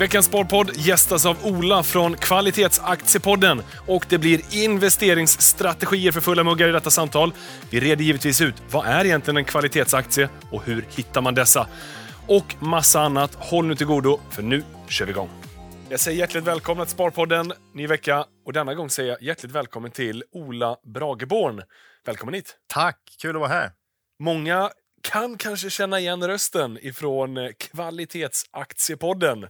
Veckans Sparpodd gästas av Ola från Kvalitetsaktiepodden och det blir investeringsstrategier för fulla muggar i detta samtal. Vi reder givetvis ut vad är egentligen en kvalitetsaktie och hur hittar man dessa? Och massa annat. Håll nu till godo, för nu kör vi igång. Jag säger hjärtligt välkomna till Sparpodden, ny vecka. Och denna gång säger jag hjärtligt välkommen till Ola Brageborn. Välkommen hit! Tack, kul att vara här. Många kan kanske känna igen rösten ifrån Kvalitetsaktiepodden.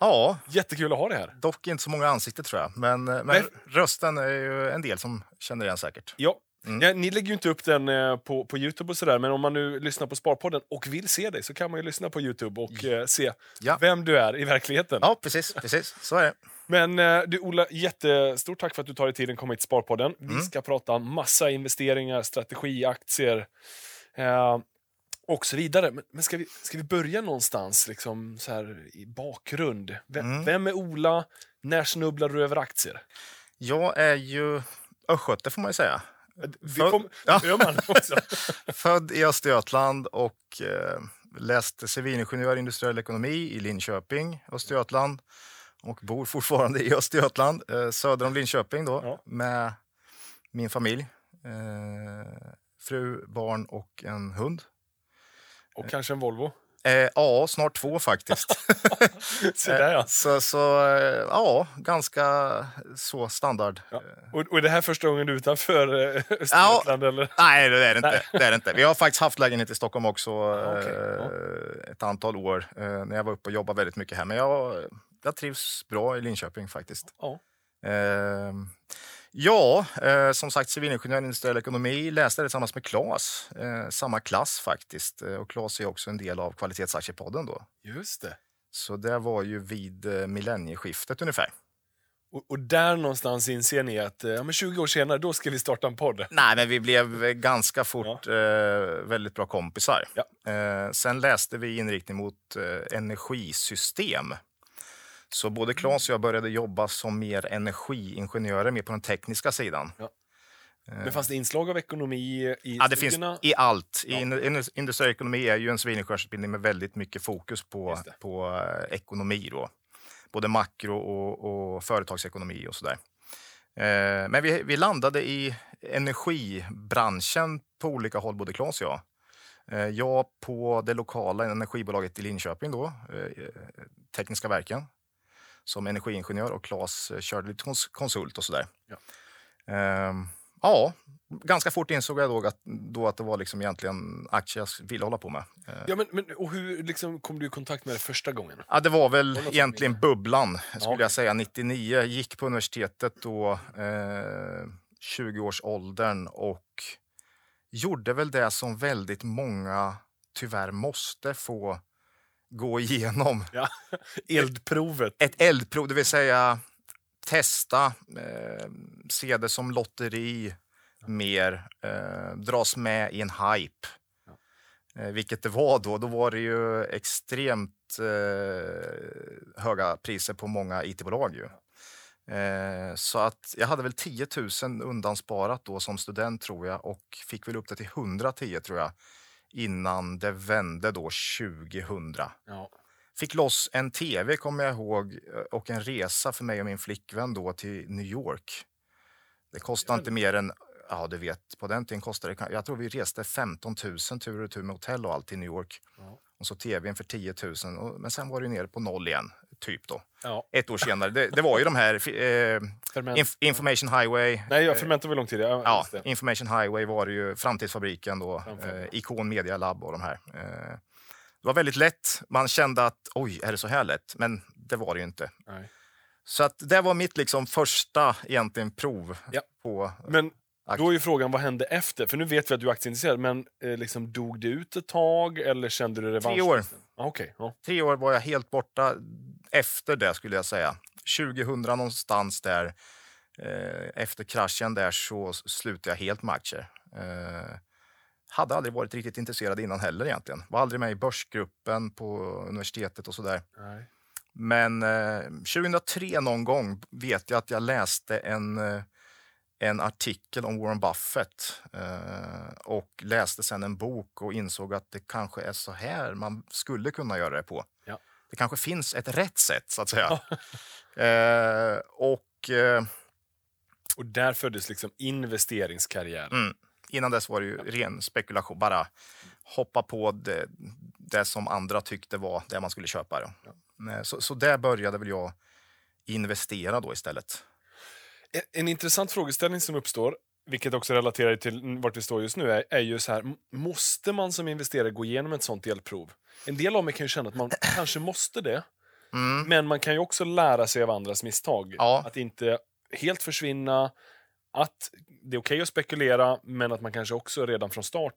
Ja, Jättekul att ha det här. dock inte så många ansikten tror jag. Men, men Nej. rösten är ju en del som känner igen säkert. Ja. Mm. Ja, ni lägger ju inte upp den eh, på, på Youtube och sådär, men om man nu lyssnar på Sparpodden och vill se dig så kan man ju lyssna på Youtube och eh, se Ja. vem du är i verkligheten. Ja, precis, precis. Så är det. Men eh, du Ola, jättestort tack för att du tar dig tiden att komma hit till Sparpodden. Mm. Vi ska prata massa investeringar, strategi, aktier eh, och så vidare. Men, men ska, vi, ska vi börja någonstans liksom, så här, i bakgrund? Vem, Mm. vem är Ola? När snubblade du över aktier? Jag är ju östgöte får man ju säga. Född- kom, Ja. det gör man också. Född i Östergötland och eh, läste civilingenjör i industriell ekonomi i Linköping, Östergötland. Och bor fortfarande i Östergötland, eh, söder om Linköping då, Ja. med min familj. Eh, fru, barn och en hund. Och kanske en Volvo. Eh, ja, snart två faktiskt. Så där ja. så, så eh, ja, ganska så standard. ja. Och, och är det här första gången du är utanför eh, Östergötland? Eller? Nej, det är det inte. Det är det inte. Vi har faktiskt haft lägenhet i Stockholm också okej. eh, ett antal år eh, när jag var uppe och jobbade väldigt mycket här. Men jag, jag trivs bra i Linköping faktiskt. Ja. Ja, eh, som sagt civilingenjör i industriell ekonomi. Läste det tillsammans med Claes. Eh, samma klass faktiskt. Eh, Och Claes är också en del av Kvalitetsaktiepodden då. Just det. Så det var ju vid eh, millennieskiftet ungefär. Och, och där någonstans inser ni att eh, ja, men 20 år senare, då ska vi starta en podd. Nej, men vi blev ganska fort eh, väldigt bra kompisar. Ja. Eh, sen läste vi inriktning mot eh, energisystem. Så både Claes och jag började jobba som mer energiingenjörer, mer på den tekniska sidan. Men fanns det inslag av ekonomi i Ja, det finns i allt. Ja. In- in- industriell ekonomi är ju en civilingenjörsutbildning med väldigt mycket fokus på, på eh, ekonomi. Då. Både makro och, och företagsekonomi och sådär. Eh, men vi, vi landade i energibranschen på olika håll, både Claes och jag. Eh, jag på det lokala energibolaget i Linköping, då, eh, Tekniska verken, som energiingenjör och Claes eh, körde lite kons- konsult och sådär. Ja. Ehm, ja, ganska fort insåg jag då att, då att det var liksom egentligen aktier jag ville hålla på med. Eh, Ja, men, men, och hur liksom, kom du i kontakt med det första gången? Ja, det var väl sig egentligen med. bubblan, skulle Ja. jag säga. 99. Gick på universitetet då, eh, 20-årsåldern och gjorde väl det som väldigt många tyvärr måste få gå igenom. Ja. Eldprovet. Ett eldprov, det vill säga testa, eh, se det som lotteri mer, eh, dras med i en hype. Eh, vilket det var då. Då var det ju extremt eh, höga priser på många it-bolag. Ju. Eh, så att jag hade väl 10 000 undansparat då som student tror jag och fick väl upp det till 110 tror jag innan det vände då 2000. Ja. Fick loss en tv kommer jag ihåg eh, och en resa för mig och min flickvän då till New York. Det kostade inte mer än, ja du vet, på den tiden kostade det, jag tror vi reste 15 000 tur och retur med hotell och allt till New York. Ja. Och så tvn för 10 000, och, men sen var det nere på noll igen, typ då. ja. Ett år senare. Det, det var ju de här, eh, inf, Information Highway. Nej, jag eh, fermentar var lång tid. Ja. Information Highway var det ju, Framtidsfabriken då, eh, Ikon Media Lab och de här. Eh, det var väldigt lätt. Man kände att oj, är det så här lätt? Men det var det ju inte. Nej. Så att det var mitt liksom första egentligen prov Ja. på... Men då är ju frågan, vad hände efter? För nu vet vi att du är aktieintresserad, men eh, liksom, dog det ut ett tag eller kände du revansch? Tre år. Ah, Okej, ja. Tre år var jag helt borta efter det skulle jag säga. 2000 någonstans där, eh, efter kraschen där så slutade jag helt med aktier. Eh, hade aldrig varit riktigt intresserad innan heller egentligen. Var aldrig med i börsgruppen på universitetet och sådär. Nej. Men eh, 2003 någon gång vet jag att jag läste en, eh, en artikel om Warren Buffett eh, och läste sen en bok och insåg att det kanske är så här man skulle kunna göra det på. Ja. det kanske finns ett rätt sätt, så att säga. eh, och eh, Och där föddes liksom investeringskarriären. mm, innan dess var det ju ren spekulation. Bara hoppa på det, det som andra tyckte var det man skulle köpa. Då. Eh, Så, så där började väl jag investera då istället. En, en intressant frågeställning som uppstår, vilket också relaterar till vart vi står just nu, är, är ju så här, måste man som investerare gå igenom ett sånt delprov? En del av mig kan ju känna att man kanske måste det, Mm. men man kan ju också lära sig av andras misstag. Ja. Att inte helt försvinna, att det är okej att spekulera, men att man kanske också redan från start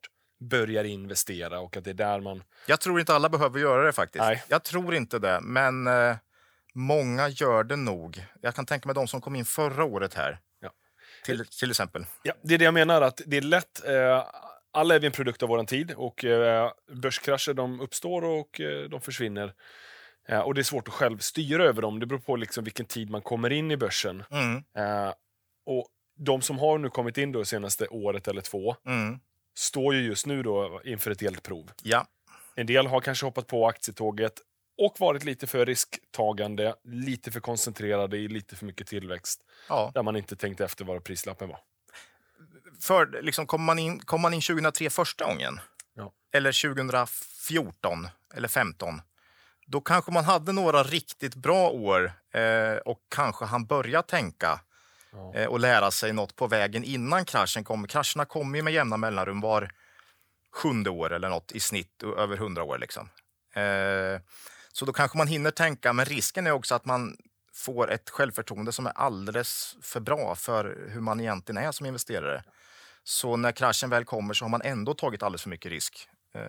börjar investera och att det är där man... Jag tror inte alla behöver göra det faktiskt. Nej. Jag tror inte det, men eh, många gör det nog. Jag kan tänka mig de som kom in förra året här. Ja. Till, till exempel. Ja, det är det jag menar, att det är lätt... Eh, alla är vi en produkt av vår tid och eh, börskrascher de uppstår och eh, de försvinner. Eh, och det är svårt att själv styra över dem. Det beror på liksom vilken tid man kommer in i börsen. Mm, Eh, och de som har nu kommit in då det senaste året eller två mm, står ju just nu då inför ett eldprov. ja. En del har kanske hoppat på aktietåget och varit lite för risktagande, lite för koncentrerade i lite för mycket tillväxt. ja. Där man inte tänkte efter vad prislappen var. För, liksom, kom, man in, kom man in 2003 första gången, Ja. eller 2014 eller 15 då kanske man hade några riktigt bra år eh, och kanske han började tänka Ja. eh, och lära sig något på vägen innan kraschen kom. Krascherna kommer ju med jämna mellanrum var sjunde år eller något i snitt över hundra år. Liksom. Eh, så då kanske man hinner tänka, men risken är också att man får ett självförtroende som är alldeles för bra för hur man egentligen är som investerare. Så när kraschen väl kommer så har man ändå tagit alldeles för mycket risk. Eh,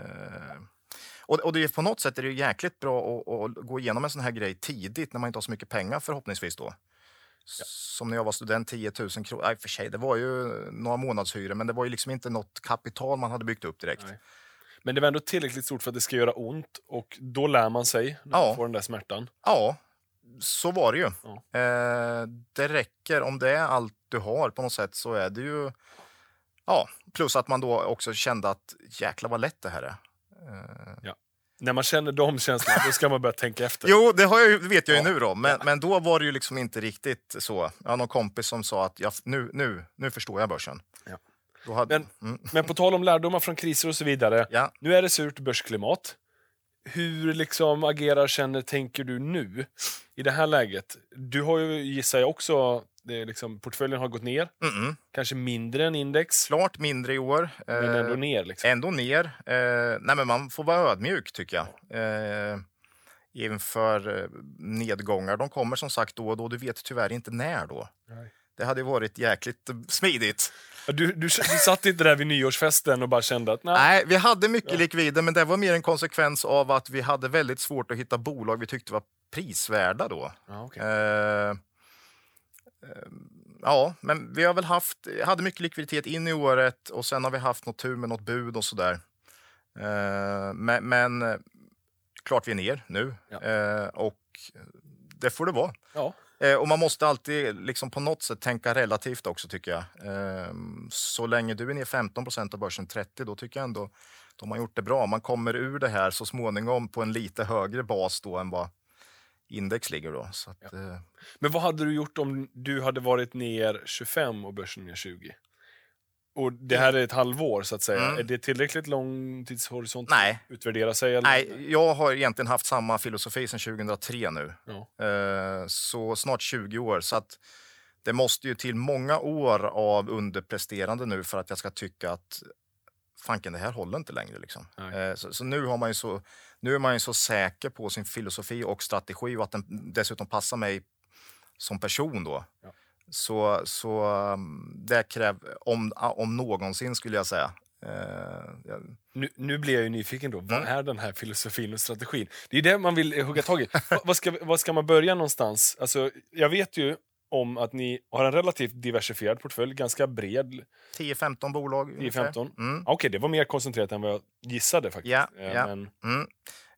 och, det är, på något sätt är det jäkligt bra att, att gå igenom en sån här grej tidigt när man inte har så mycket pengar förhoppningsvis då. Som när jag var student, 10 000 kronor. Nej, för sig, det var ju några månadshyror, men det var ju liksom inte något kapital man hade byggt upp direkt. Nej. Men det var ändå tillräckligt stort för att det ska göra ont och då lär man sig när Ja. man får den där smärtan. Ja, så var det ju. Ja. Eh, det räcker, om det är allt du har på något sätt så är det ju... Ja, plus att man då också kände att jäklar vad lätt det här är. Eh, När man känner de känslorna, då ska man börja tänka efter. Jo, det, har jag, vet jag ju Ja. nu då, men, men då var det ju liksom inte riktigt så. Jag har någon kompis som sa att jag, nu, nu, nu förstår jag börsen. Ja. Hade, Men- mm, Men på tal om lärdomar från kriser och så vidare. ja. Nu är det surt börsklimat. Hur liksom agerar, känner, tänker du nu i det här läget? Du har ju, gissar jag också, det liksom, portföljen har gått ner. Mm. Kanske mindre än index, Klart mindre i år. men Eh, ändå ner. Liksom. Ändå ner. Eh, nej, men man får vara ödmjuk, tycker jag. Eh, inför eh, nedgångar. De kommer som sagt då och då. Du vet tyvärr inte när då. Nej. Det hade varit jäkligt smidigt. Ja, Du, du, du satt inte där vid nyårsfesten och bara kände att nej, Nej, vi hade mycket likvider, men det var mer en konsekvens av att vi hade väldigt svårt att hitta bolag vi tyckte var prisvärda då. ja, okej. Eh, eh, ja, men vi har väl haft, hade mycket likviditet in i året och sen har vi haft något tur med något bud och sådär. Eh, men, men eh, klart vi är ner nu Ja. eh, och det får det vara. ja. Eh, och man måste alltid liksom på något sätt tänka relativt också tycker jag. Eh, så länge du är ner 15% av börsen 30 då tycker jag ändå de har gjort det bra. Man kommer ur det här så småningom på en lite högre bas då än vad index ligger då. Att, eh, Men vad hade du gjort om du hade varit ner 25 och börsen ner 20? Och det här är ett halvår, så att säga. Mm. Är det tillräckligt lång tidshorisont Nej. att utvärdera sig? Eller? Nej, jag har egentligen haft samma filosofi sedan 2003 nu. Ja. Eh, så snart 20 år. Så att det måste ju till många år av underpresterande nu för att jag ska tycka att fanken, det här håller inte längre. Liksom. Eh, så, så nu, har man ju så nu är man ju så säker på sin filosofi och strategi och att den dessutom passar mig som person då. Ja. Så, så um, det kräv, om, om någonsin skulle jag säga. Eh, jag- Nu, nu blir jag ju nyfiken då. Vad Mm. är den här filosofin och strategin? Det är det man vill hugga tag i. Va- vad, ska, vad ska man börja någonstans? Alltså, jag vet ju om att ni har en relativt diversifierad portfölj, ganska bred. 10-15 bolag. ungefär. 10-15? Mm. Okej, det var mer koncentrerat än vad jag gissade faktiskt. Eh, ja. Men, Mm.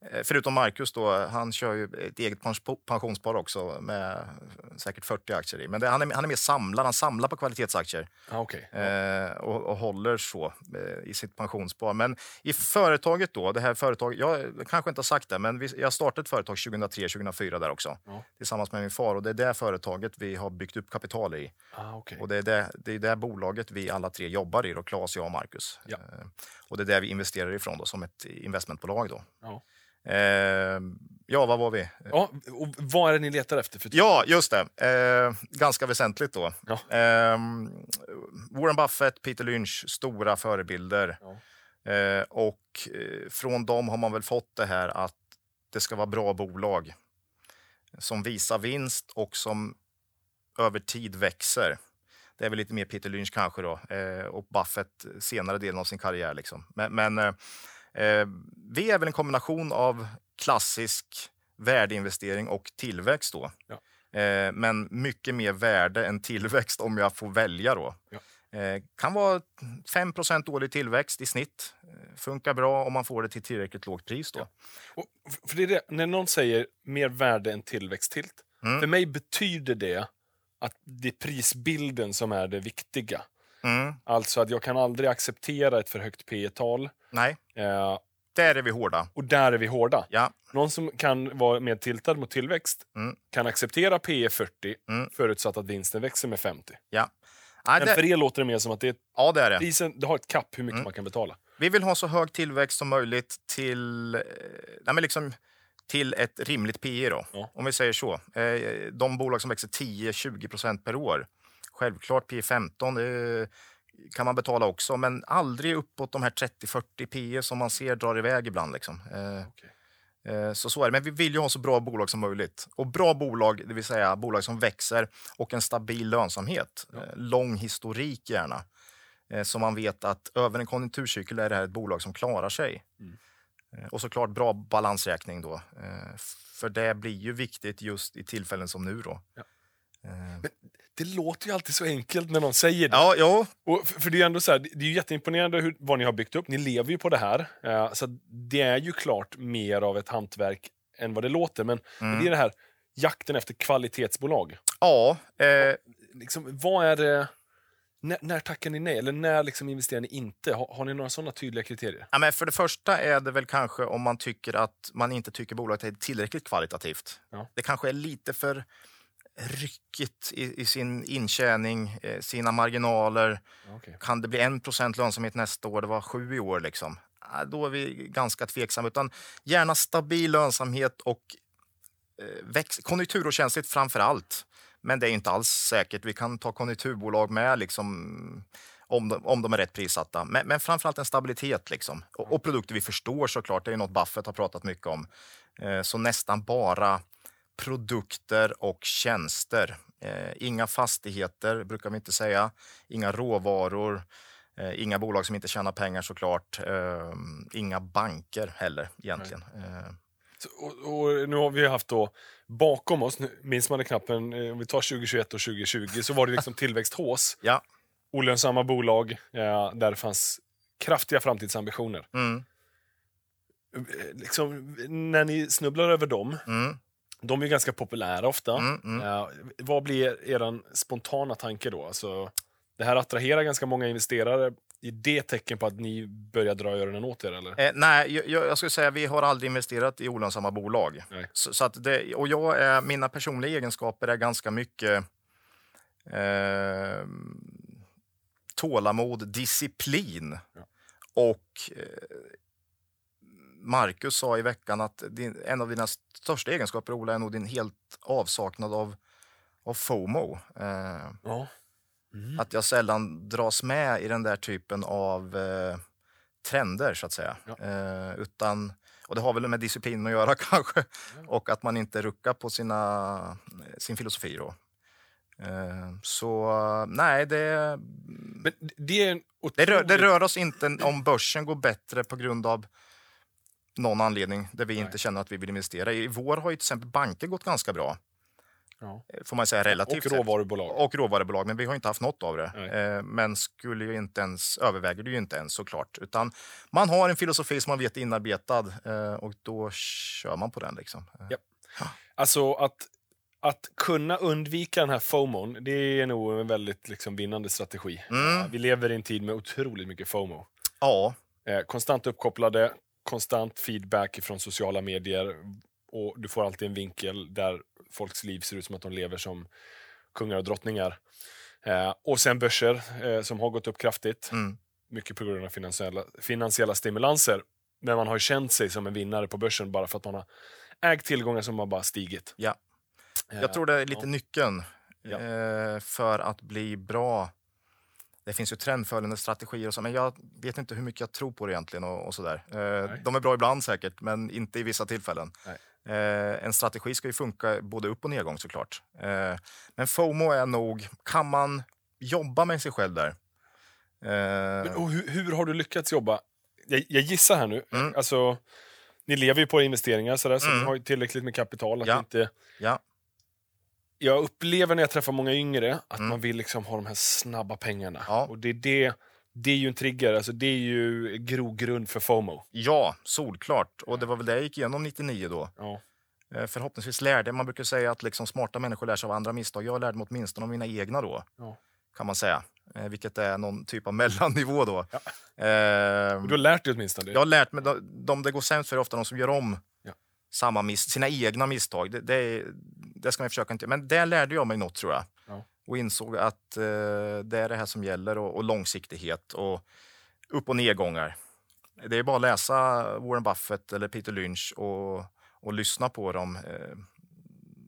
Eh, Förutom Marcus då, han kör ju ett eget pens- pensionsspar också med säkert 40 aktier i. Men det, han, är, han är mer samlare, han samlar på kvalitetsaktier Ah, okej. eh, och, och håller så eh, i sitt pensionsspar. Men i företaget då, det här företaget, jag kanske inte har sagt det, men vi, jag startade ett företag 2003-2004 där också Ja. tillsammans med min far och det är det företaget vi har byggt upp kapital i. Ah, okej. Och det är det, det är det bolaget vi alla tre jobbar i, då, Claes, jag och Marcus. Ja. Eh, och det är det vi investerar ifrån då, som ett investmentbolag. Då. Ja. Eh, ja, vad var vi? Ja, och vad är det ni letar efter? För Ja, just det. Eh, ganska väsentligt då. Ja. Eh, Warren Buffett, Peter Lynch, stora förebilder. Ja. Och eh, från dem har man väl fått det här att det ska vara bra bolag som visar vinst och som över tid växer. Det är väl lite mer Peter Lynch kanske då, eh, och Buffett senare delen av sin karriär. Liksom. Men, men eh, vi är väl en kombination av klassisk värdeinvestering och tillväxt då. Ja. Eh, men mycket mer värde än tillväxt om jag får välja då. Ja. Eh, kan vara 5% årlig tillväxt i snitt. Eh, funkar bra om man får det till tillräckligt lågt pris då. Och, för det det, när någon säger mer värde än tillväxttilt, Mm. för mig betyder det att det är prisbilden som är det viktiga. Mm. Alltså att jag kan aldrig acceptera ett för högt P tal Nej, eh, där är vi hårda. och där är vi hårda. Ja. Någon som kan vara mer tiltad mot tillväxt Mm. kan acceptera P 40 Mm. förutsatt att vinsten växer med 50. Ja. Nej, Men det, för er låter det mer som att det är ja, det är det. prisen, det har ett kapp hur mycket Mm. man kan betala. Vi vill ha så hög tillväxt som möjligt till, eh, nej men liksom, till ett rimligt PE. Då. Ja. Om vi säger så. Eh, De bolag som växer 10-20 procent per år. Självklart P 15 det kan man betala också, men aldrig uppåt de här 30-40 PE som man ser drar iväg ibland. Liksom. Eh, Okej. Eh, Så, så är det. Men vi vill ju ha så bra bolag som möjligt. Och bra bolag, det vill säga bolag som växer och en stabil lönsamhet. Ja. Eh, Lång historik gärna. Så man vet att över en konjunkturcykel är det här ett bolag som klarar sig. Mm. Och såklart bra balansräkning då. För det blir ju viktigt just i tillfällen som nu då. Ja. Eh, Det låter ju alltid så enkelt när någon säger det. Ja, ja. Och för, för det är ändå så här, det är ju jätteimponerande hur, vad ni har byggt upp. Ni lever ju på det här. Eh, så det är ju klart mer av ett hantverk än vad det låter. Men Mm. det är det här jakten efter kvalitetsbolag. ja eh, Liksom, vad är det... När, när tackar ni nej? Eller när liksom investerar ni inte? Har, har ni några sådana tydliga kriterier? Ja, men för det första är det väl kanske om man tycker att man inte tycker bolaget är tillräckligt kvalitativt. Ja. Det kanske är lite för ryckigt i, i sin intjäning, eh, sina marginaler. Okay. Kan det bli 1% lönsamhet nästa år? Det var 7 i år. Liksom. Ja, då är vi ganska tveksamma. Utan gärna stabil lönsamhet och eh, väx- konjunkturokänsligt framför allt. Men det är inte alls säkert. Vi kan ta konjunkturbolag med liksom, om, de, om de är rätt prissatta. Men, men framförallt en stabilitet. Liksom. Och, och produkter vi förstår såklart. Det är något Buffett har pratat mycket om. Eh, så nästan bara produkter och tjänster. Eh, inga fastigheter, brukar vi inte säga. Inga råvaror. Eh, inga bolag som inte tjänar pengar såklart. Eh, inga banker heller egentligen. Så, och, och nu har vi haft då bakom oss, minns man det knappt, men om vi tar 2021 och 2020 så var det liksom tillväxthås. ja. Olönsamma bolag eh, där det fanns kraftiga framtidsambitioner. Mm, Liksom, när ni snubblar över dem, mm, de är ganska populära ofta. mm, mm. Eh, vad blir er spontana tanke då? Alltså, det här attraherar ganska många investerare. Är det tecken på att ni börjar dra öronen åt er? Eller? Eh, nej, jag, jag skulle säga vi har aldrig investerat i olönsamma bolag. Så, så att det, och jag är, mina personliga egenskaper är ganska mycket eh, tålamod, disciplin. Ja. Och eh, Marcus sa i veckan att din, en av dina största egenskaper, Ola, är nog din helt avsaknad av, av FOMO. Eh, Ja. Mm. att jag sällan dras med i den där typen av eh, trender, så att säga. Ja. Eh, utan, och det har väl med disciplin att göra kanske. Och att man inte ruckar på sina, sin filosofi. Då. Eh, så nej, det, det är en det, rör, det rör oss inte om börsen går bättre på grund av någon anledning där vi Nej. inte känner att vi vill investera. I vår har ju till exempel banker gått ganska bra. Ja. eh, får man säga relativt Och råvarubolag. Och råvarubolag, men vi har inte haft något av det. Nej. Eh, men skulle ju inte ens, överväger det ju inte ens såklart. Utan man har en filosofi som man vet är inarbetad eh, och då kör man på den. Liksom. Ja. Alltså att, att kunna undvika den här FOMOn, det är nog en väldigt liksom, vinnande strategi. Mm. Vi lever i en tid med otroligt mycket FOMO. Ja, konstant uppkopplade, konstant feedback från sociala medier och du får alltid en vinkel där folks liv ser ut som att de lever som kungar och drottningar. Eh, och sen börser eh, som har gått upp kraftigt, mm. mycket på grund av finansiella, finansiella stimulanser. Men man har känt sig som en vinnare på börsen bara för att man har ägt tillgångar som har bara stigit. Ja. Eh, jag tror det är lite ja. nyckeln Ja. eh, för att bli bra. Det finns ju trendföljande strategier och så, men jag vet inte hur mycket jag tror på det egentligen. Och, och så där. Eh, de är bra ibland säkert, men inte i vissa tillfällen. Eh, en strategi ska ju funka både upp och nedgång såklart. Eh, men FOMO är nog, kan man jobba med sig själv där? Eh, Men, och hur, hur har du lyckats jobba? Jag, jag gissar här nu. Mm. Alltså, ni lever ju på investeringar, sådär, så Mm. ni har ju tillräckligt med kapital. Att Ja. inte, ja, jag upplever när jag träffar många yngre att Mm. man vill liksom ha de här snabba pengarna. Ja. Och det är, det, det är ju en trigger, alltså, det är ju grogrund för FOMO. ja, solklart. Och det var väl det jag gick igenom 99 då. Ja. Eh, Förhoppningsvis lärde man brukar säga att liksom smarta människor lär sig av andra misstag. Jag lärde mig åtminstone av mina egna då, Ja. kan man säga. Eh, vilket är någon typ av mellannivå då. Ja. Eh, Du har lärt dig åtminstone. jag har lärt mig, de, de det går sämst för är ofta de som gör om. Samma miss, sina egna misstag. Det, det, det ska man försöka inte Men där lärde jag mig något tror jag. Ja. Och insåg att eh, det är det här som gäller och, och långsiktighet och upp och nedgångar. Det är bara att läsa Warren Buffett eller Peter Lynch och, och lyssna på dem eh,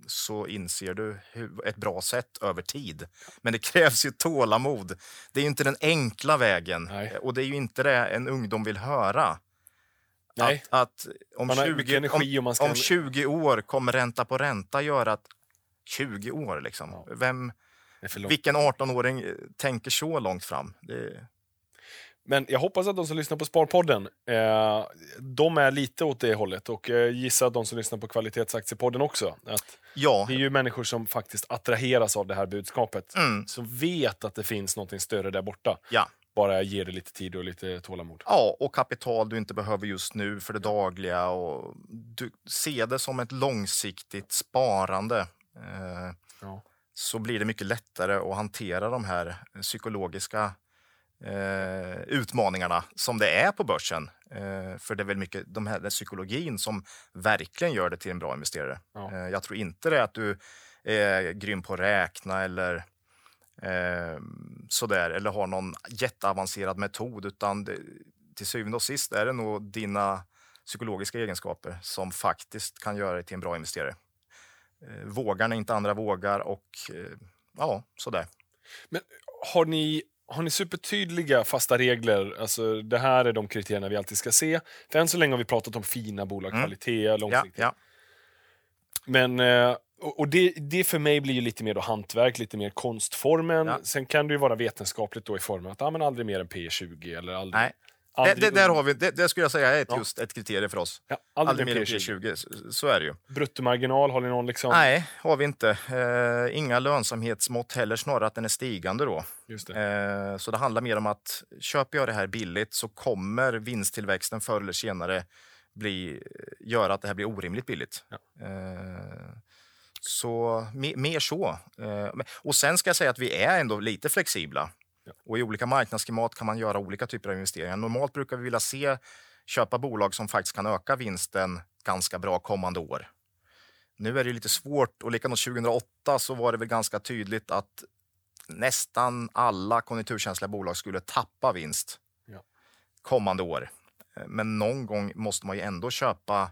så inser du hur, ett bra sätt över tid. Men det krävs ju tålamod. Det är inte den enkla vägen Nej. och det är ju inte det en ungdom vill höra. Nej. Att, att om, Man har 20, mycket energi om, man ska- om 20 år kommer ränta på ränta göra att 20 år liksom. Ja. Vem, vilken 18-åring eh, tänker så långt fram? Det, Men jag hoppas att de som lyssnar på Sparpodden, eh, de är lite åt det hållet. Och eh, gissar att de som lyssnar på Kvalitetsaktiepodden också. Att ja, det är ju människor som faktiskt attraheras av det här budskapet. mm, Som vet att det finns något större där borta. ja. Bara ge det lite tid och lite tålamod. Ja, och kapital du inte behöver just nu för det dagliga. Och du ser det som ett långsiktigt sparande. Eh, Ja. så blir det mycket lättare att hantera de här psykologiska eh, utmaningarna som det är på börsen. Eh, för det är väl mycket de här, den psykologin som verkligen gör det till en bra investerare. Ja. Eh, jag tror inte det är att du är grym på att räkna eller eh, sådär, eller har någon jätteavancerad metod, utan det, till syvende och sist är det nog dina psykologiska egenskaper som faktiskt kan göra dig till en bra investerare. Eh, vågar när inte andra vågar och eh, ja, sådär. Men har ni, har ni supertydliga fasta regler? Alltså, det här är de kriterierna vi alltid ska se. För än så länge har vi pratat om fina bolag, Mm. kvalitet, Ja, långsiktighet. ja. Men, eh, och det, det för mig blir ju lite mer då hantverk, lite mer konstformen. Ja. Sen kan det ju vara vetenskapligt då i formen att ah, men aldrig mer än P20 eller aldrig... Nej, det, aldrig det, där har vi, det, det skulle jag säga är ett, Ja. just ett kriterium för oss. Ja, aldrig, Aldrig mer än än P20. P20, så, så är det ju. Bruttomarginal, har ni någon liksom? Nej, har vi inte. Eh, inga lönsamhetsmått heller, snarare att den är stigande då. Det. Eh, så det handlar mer om att köper jag det här billigt så kommer vinsttillväxten förr eller senare bli, göra att det här blir orimligt billigt. Ja. Eh, så me, mer så. Eh, och sen ska jag säga att vi är ändå lite flexibla. Ja. Och i olika marknadsklimat kan man göra olika typer av investeringar. Normalt brukar vi vilja se köpa bolag som faktiskt kan öka vinsten ganska bra kommande år. Nu är det lite svårt och likadant 2008 så var det väl ganska tydligt att nästan alla konjunkturkänsliga bolag skulle tappa vinst Ja. kommande år. Eh, Men någon gång måste man ju ändå köpa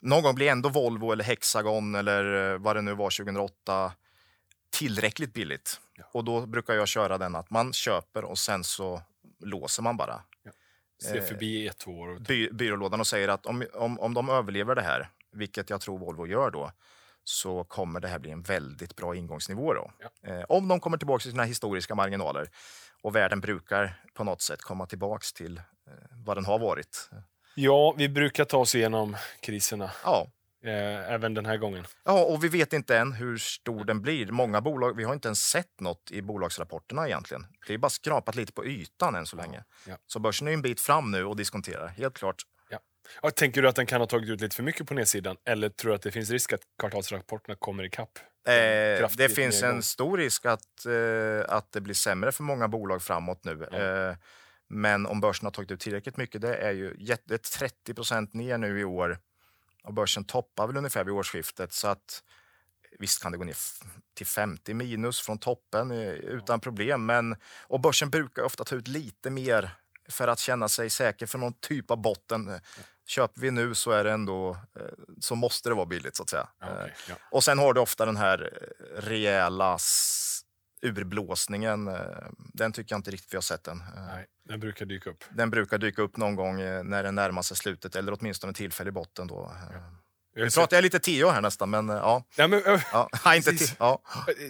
någon gång blir ändå Volvo eller Hexagon eller eh, vad det nu var 2008 tillräckligt billigt. Ja. Och då brukar jag köra den att man köper och sen så låser man bara Se eh, förbi ett år. och- by, byrålådan och säger att om, om, om de överlever det här, vilket jag tror Volvo gör då, så kommer det här bli en väldigt bra ingångsnivå. Då. Ja. Eh, om de kommer tillbaka till sina historiska marginaler. Och världen brukar på något sätt komma tillbaka till eh, vad den har varit. Ja, vi brukar ta oss igenom kriserna. Ja, eh, även den här gången. Ja, och vi vet inte än hur stor den blir. Många bolag, vi har inte ens sett något i bolagsrapporterna egentligen. Det är bara skrapat lite på ytan än så länge. ja. Så börsen är en bit fram nu och diskonterar, helt klart. Ja, tänker du att den kan ha tagit ut lite för mycket på nedsidan? Eller tror du att det finns risk att kvartalsrapporterna kommer ikapp? Eh, det finns nedgång. en stor risk att, eh, att det blir sämre för många bolag framåt nu. Ja. Eh, men om börsen har tagit ut tillräckligt mycket, det är ju jätte, det är 30% ner nu i år. Och börsen toppar väl ungefär vid årsskiftet. Så att visst kan det gå ner till 50 minus från toppen eh, utan problem. Men, och börsen brukar ofta ta ut lite mer för att känna sig säker för någon typ av botten. Köper vi nu så är det ändå, eh, så måste det vara billigt så att säga. Ja, Eh, ja. och sen har du ofta den här rejäla urblåsningen. eh, Den tycker jag inte riktigt vi har sett än. Eh, Nej, den brukar dyka upp. Den brukar dyka upp någon gång eh, när den närmar sig slutet eller åtminstone tillfällig botten. Då. Eh, Jag Nu pratar jag lite tio här nästan, men ja. Nej, men, ö, ja. Nej, inte ja.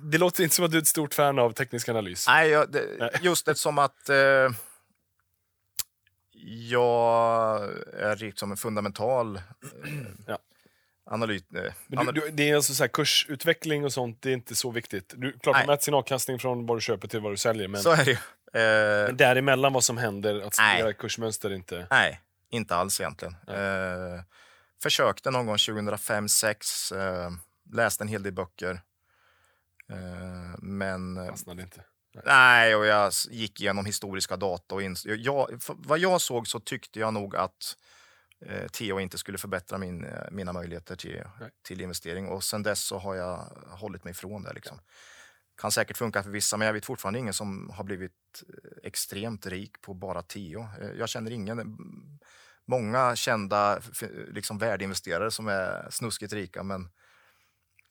det låter inte som att du är ett stort fan av teknisk analys. Nej, jag, det, just eftersom att eh, jag är liksom en fundamental eh, Ja. Analyt... Eh, du, du, det är alltså så här, kursutveckling och sånt, det är inte så viktigt. Du, klart, Nej. de mäter sin avkastning från vad du köper till vad du säljer, men, så är det ju. Eh, men däremellan vad som händer, att Nej. studera kursmönster, inte... Nej, inte alls egentligen. Eh, försökte någon gång 2005-2006, eh, läste en hel del böcker. Eh, men fastnade inte. nej, och jag gick igenom historiska data och ins- jag, vad jag såg så tyckte jag nog att eh, TO inte skulle förbättra min, eh, mina möjligheter till, Nej. till investering. Och sen dess så har jag hållit mig ifrån det. Liksom. Kan säkert funka för vissa, men jag vet fortfarande ingen som har blivit eh, extremt rik på bara TO. Eh, Jag känner ingen. mm, Många kända liksom, värdeinvesterare som är snuskigt rika, men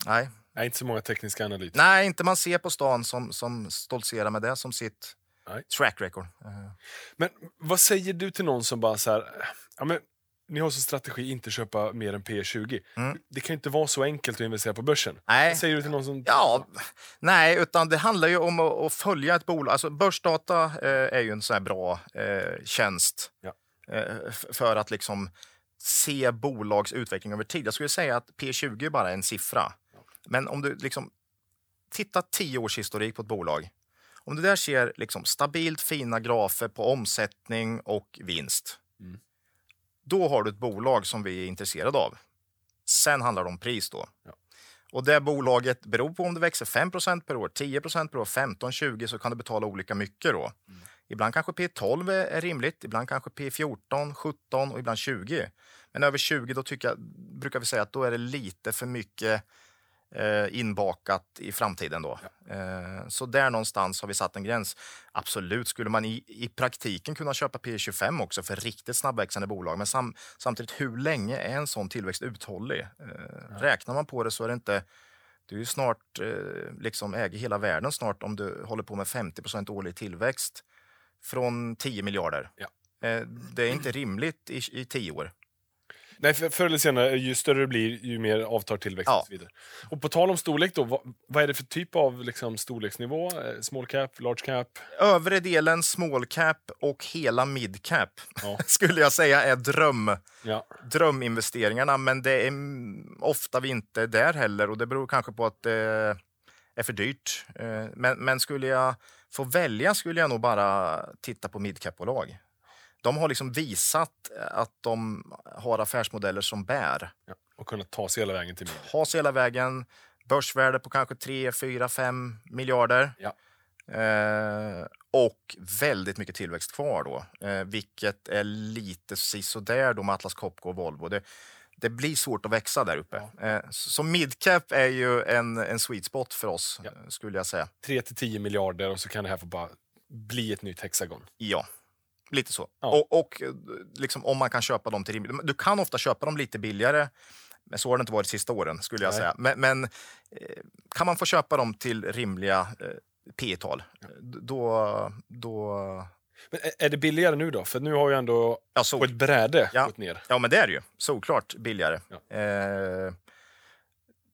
nej. Nej, inte så många tekniska analytiker. Nej, inte man ser på stan som, som stoltserar med det som sitt Nej. track record. Men vad säger du till någon som bara så här, ja, men, ni har som strategi inte köpa mer än P20. Mm. Det kan ju inte vara så enkelt att investera på börsen. Nej. Säger du till någon som... Ja, nej, utan det handlar ju om att, följa ett bolag. Alltså, börsdata eh, är ju en sån här bra eh, tjänst Ja. eh, för att liksom se bolags utveckling över tid. Jag skulle säga att P20 är bara en siffra. Men om du liksom tittar tio års historik på ett bolag. Om du där ser liksom stabilt fina grafer på omsättning och vinst. Mm. Då har du ett bolag som vi är intresserade av. Sen handlar det om pris då. Ja. Och det bolaget beror på om det växer 5% per år, 10% per år, 15, 20 så kan du betala olika mycket då. Ibland kanske P12 är, rimligt, ibland kanske P14, 17 och ibland 20. Men över 20 då tycker jag, brukar vi säga att då är det lite för mycket inbakat i framtiden. Då. Eh, så där någonstans har vi satt en gräns. Absolut skulle man i, i praktiken kunna köpa P25 också för riktigt snabbväxande bolag. Men sam, samtidigt, hur länge är en sån tillväxt uthållig? Eh, Räknar man på det så är det inte du är snart, eh, liksom äger hela världen snart om du håller på med 50% årlig tillväxt från 10 miljarder. Ja. Eh, det är inte rimligt i, i 10 år. Nej, för, förr eller senare, ju större det blir, ju mer avtar tillväxten. Ja. Och, så vidare. och på tal om storlek, då, vad, vad är det för typ av liksom, storleksnivå? Eh, Small cap, large cap? Övre delen small cap och hela mid cap Ja. skulle jag säga är dröm, Ja. dröminvesteringarna. Men det är mm, ofta vi inte är där heller och det beror kanske på att det är för dyrt. Eh, Men, men skulle jag få välja skulle jag nog bara titta på mid cap-bolag. De har liksom visat att de har affärsmodeller som bär. Ja. Och kunna ta sig hela vägen till midjan. Ha sig hela vägen. Börsvärde på kanske 3, 4, 5 miljarder. Ja. Eh, och väldigt mycket tillväxt kvar då, eh, vilket är lite sisådär då med Atlas Copco och Volvo. Det, det blir svårt att växa där uppe. Eh, så så midcap är ju en, en sweet spot för oss, Ja. eh, skulle jag säga. 3 till 10 miljarder och så kan det här få bara bli ett nytt hexagon. Ja, lite så. Ja. Och, och eh, liksom, om man kan köpa dem till rimligt... Du kan ofta köpa dem lite billigare, men så har det inte varit de sista åren. skulle jag Nej. säga. Men, men eh, kan man få köpa dem till rimliga eh, P tal då... då Men är- det billigare nu då? För nu har ju ändå ja, så, på ett bräde Ja. gått ner. ja, men det är det ju. Såklart billigare. Ja. Eh,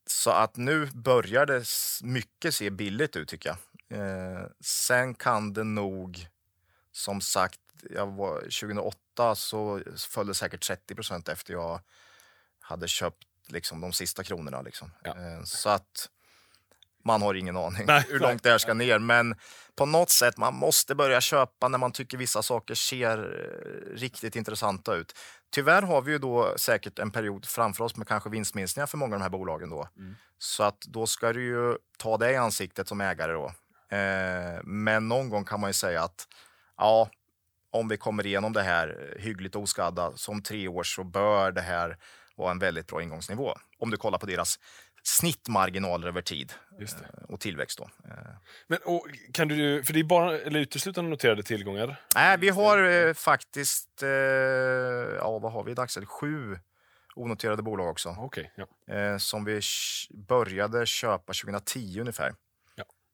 så att nu börjar det mycket se billigt ut, tycker jag. Eh, sen kan det nog, som sagt, jag var, 2008 så föll det säkert 30% efter jag hade köpt liksom, de sista kronorna. Liksom. Ja. Eh, så att man har ingen aning Nej, hur långt det här ska ner. Men på något sätt, man måste börja köpa när man tycker vissa saker ser eh, riktigt intressanta ut. Tyvärr har vi ju då säkert en period framför oss med kanske vinstminskningar för många av de här bolagen. Då. Mm. Så att då ska du ju ta det i ansiktet som ägare. Då. Eh, men någon gång kan man ju säga att ja, om vi kommer igenom det här hyggligt oskadda som tre år så bör det här vara en väldigt bra ingångsnivå. Om du kollar på deras snittmarginaler över tid eh, och tillväxt. Då. Eh, Men, och, kan du, för det är bara eller uteslutande noterade tillgångar. Nej, vi har eh, faktiskt, eh, ja vad har vi i dagsläget, sju onoterade bolag också. Okej, ja. Eh, som vi började köpa 2010 ungefär.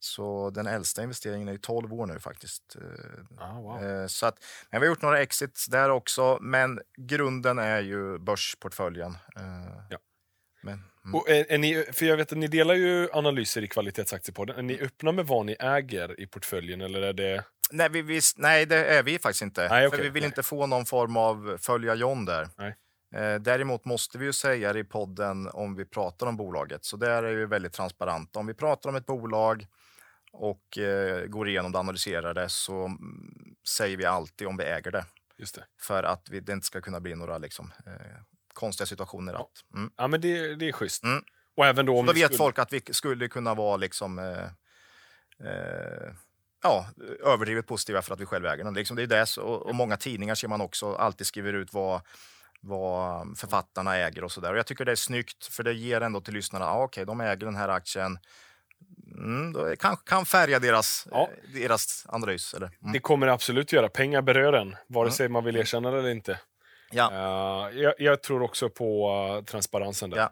Så den äldsta investeringen är ju 12 år nu faktiskt. Eh, Ah, wow. Eh, Så att, men vi har gjort några exits där också, men grunden är ju börsportföljen. Eh, Ja. Men, mm. Och är, är ni, för jag vet att ni delar ju analyser i kvalitetsaktiepodden. Är ni öppna med vad ni äger i portföljen? Eller är det... nej, vi, vi, nej, det är vi faktiskt inte. Nej, För okej, vi vill nej. inte få någon form av följa John där. Nej. Däremot måste vi ju säga det i podden om vi pratar om bolaget. Så där är vi väldigt transparenta. Om vi pratar om ett bolag och eh, går igenom det och analyserar det så mm, säger vi alltid om vi äger det. Just det. För att vi, det inte ska kunna bli några liksom, eh, konstiga situationer. Ja. Att, mm. Ja, men det, det är schysst. Mm. Och även då om Då vet skulle- folk att vi skulle kunna vara liksom, eh, eh, ja, överdrivet positiva för att vi själva äger den. Liksom det är det, och, och många tidningar ser man också alltid skriver ut vad, vad författarna äger och sådär. Och jag tycker det är snyggt för det ger ändå till lyssnarna, ah, okej, de äger den här aktien. Mm, då kan, kan färga deras, Ja. eh, deras analys. Eller? Mm. Det kommer det absolut göra. Pengar berör en, vare sig man vill erkänna det eller inte. Ja, Eh, jag, jag tror också på eh, transparensen där. Ja.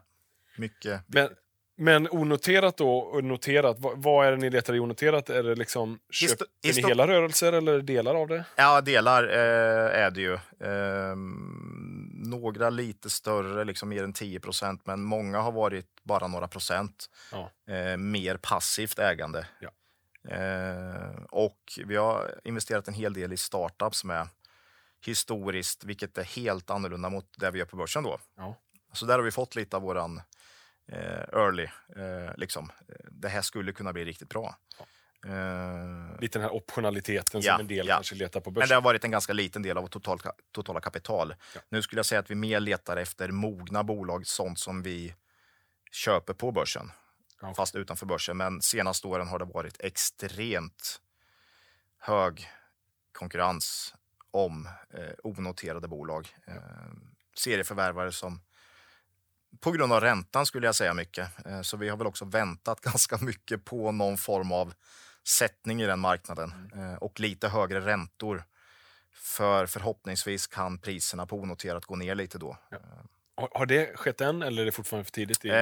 mycket. Men, men onoterat då, noterat, vad, vad är det ni letar i onoterat? Är det liksom, köper ni hela rörelser eller delar av det? Ja, delar eh, är det ju. Ehm, några lite större, liksom mer än 10 procent, men många har varit bara några procent. Ja. Eh, mer passivt ägande. Ja. Eh, och vi har investerat en hel del i startups med historiskt, vilket är helt annorlunda mot det vi gör på börsen då. Ja. Så där har vi fått lite av våran eh, early, eh, liksom. Det här skulle kunna bli riktigt bra. Eh, Lite den här optionaliteten Ja, som en del ja. kanske letar på men börsen. det har varit en ganska liten del av vårt total, totala kapital. Ja. Nu skulle jag säga att vi mer letar efter mogna bolag, sånt som vi köper på börsen, Ja. fast utanför börsen. Men senaste åren har det varit extremt hög konkurrens om eh, onoterade bolag. Eh, serieförvärvare som på grund av räntan skulle jag säga mycket. Eh, så vi har väl också väntat ganska mycket på någon form av sättning i den marknaden eh, och lite högre räntor. För förhoppningsvis kan priserna på onoterat gå ner lite då. Har, har det skett än eller är det fortfarande för tidigt? Eh,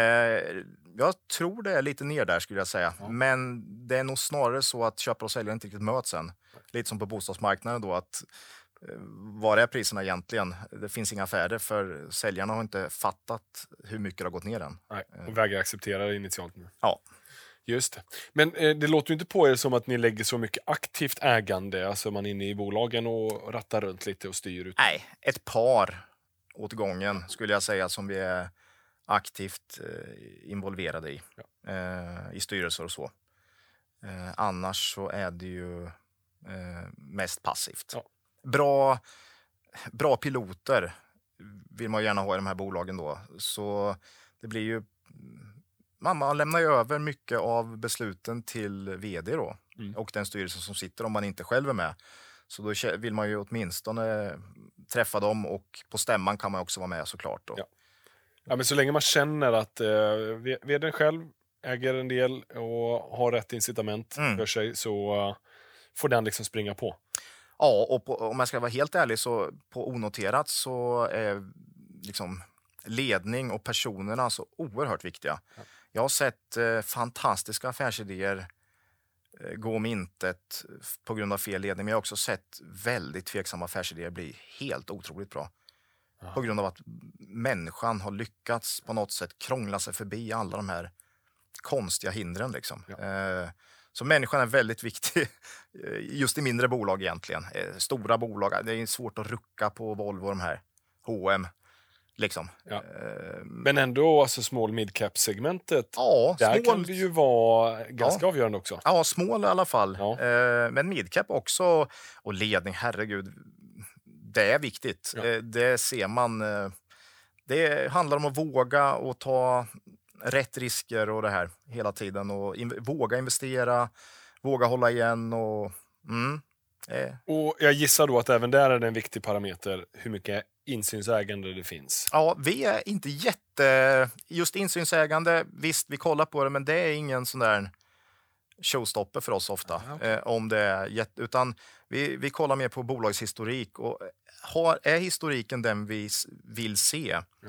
jag tror det är lite ner där skulle jag säga. Ja. Men det är nog snarare så att köpare och säljare inte riktigt möts än. Lite som på bostadsmarknaden då att eh, var är priserna egentligen? Det finns inga affärer för säljarna har inte fattat hur mycket det har gått ner än. Nej, och vägrar acceptera det initialt nu. Ja. Just det. Men eh, det låter ju inte på er som att ni lägger så mycket aktivt ägande, alltså man är inne i bolagen och rattar runt lite och styr. Ut. Nej, ett par åt gången skulle jag säga som vi är aktivt eh, involverade i. Eh, I styrelser och så. Eh, annars så är det ju eh, mest passivt. Ja. Bra, bra piloter vill man gärna ha i de här bolagen då. Så det blir ju... Man, man lämnar ju över mycket av besluten till vd då Mm. och den styrelse som sitter om man inte själv är med. Så då vill man ju åtminstone träffa dem och på stämman kan man också vara med såklart. Då. Ja. Ja, men så länge man känner att eh, vdn själv äger en del och har rätt incitament Mm. för sig så eh, får den liksom springa på. Ja, och på, om jag ska vara helt ärlig så på onoterat så är liksom ledning och personerna så oerhört viktiga. Ja. Jag har sett eh, fantastiska affärsidéer eh, gå om intet på grund av fel ledning, men jag har också sett väldigt tveksamma affärsidéer bli helt otroligt bra. Ja. På grund av att människan har lyckats på något sätt krångla sig förbi alla de här konstiga hindren. Liksom. Ja. Eh, så människan är väldigt viktig eh, just i mindre bolag egentligen. Eh, Stora bolag, det är svårt att rucka på Volvo, de här H&M Liksom. Ja. Eh, Men ändå, alltså small midcap-segmentet, ja, där small, kan det ju vara ganska avgörande också. ja, small i alla fall. Ja. Eh, men midcap också. Och ledning, herregud. Det är viktigt. Ja. Det ser man. Eh, det handlar om att våga och ta rätt risker och det här hela tiden. Och in, våga investera, våga hålla igen och... Mm, eh, Och jag gissar då att även där är det en viktig parameter hur mycket insynsägande det finns. Ja, vi är inte jätte... Just insynsägande, visst, vi kollar på det, men det är ingen sån där showstopper för oss ofta. Ah, okej. eh, om det är jätte, utan vi, vi kollar mer på bolagshistorik. Och har, är historiken den vi vill se, Ja.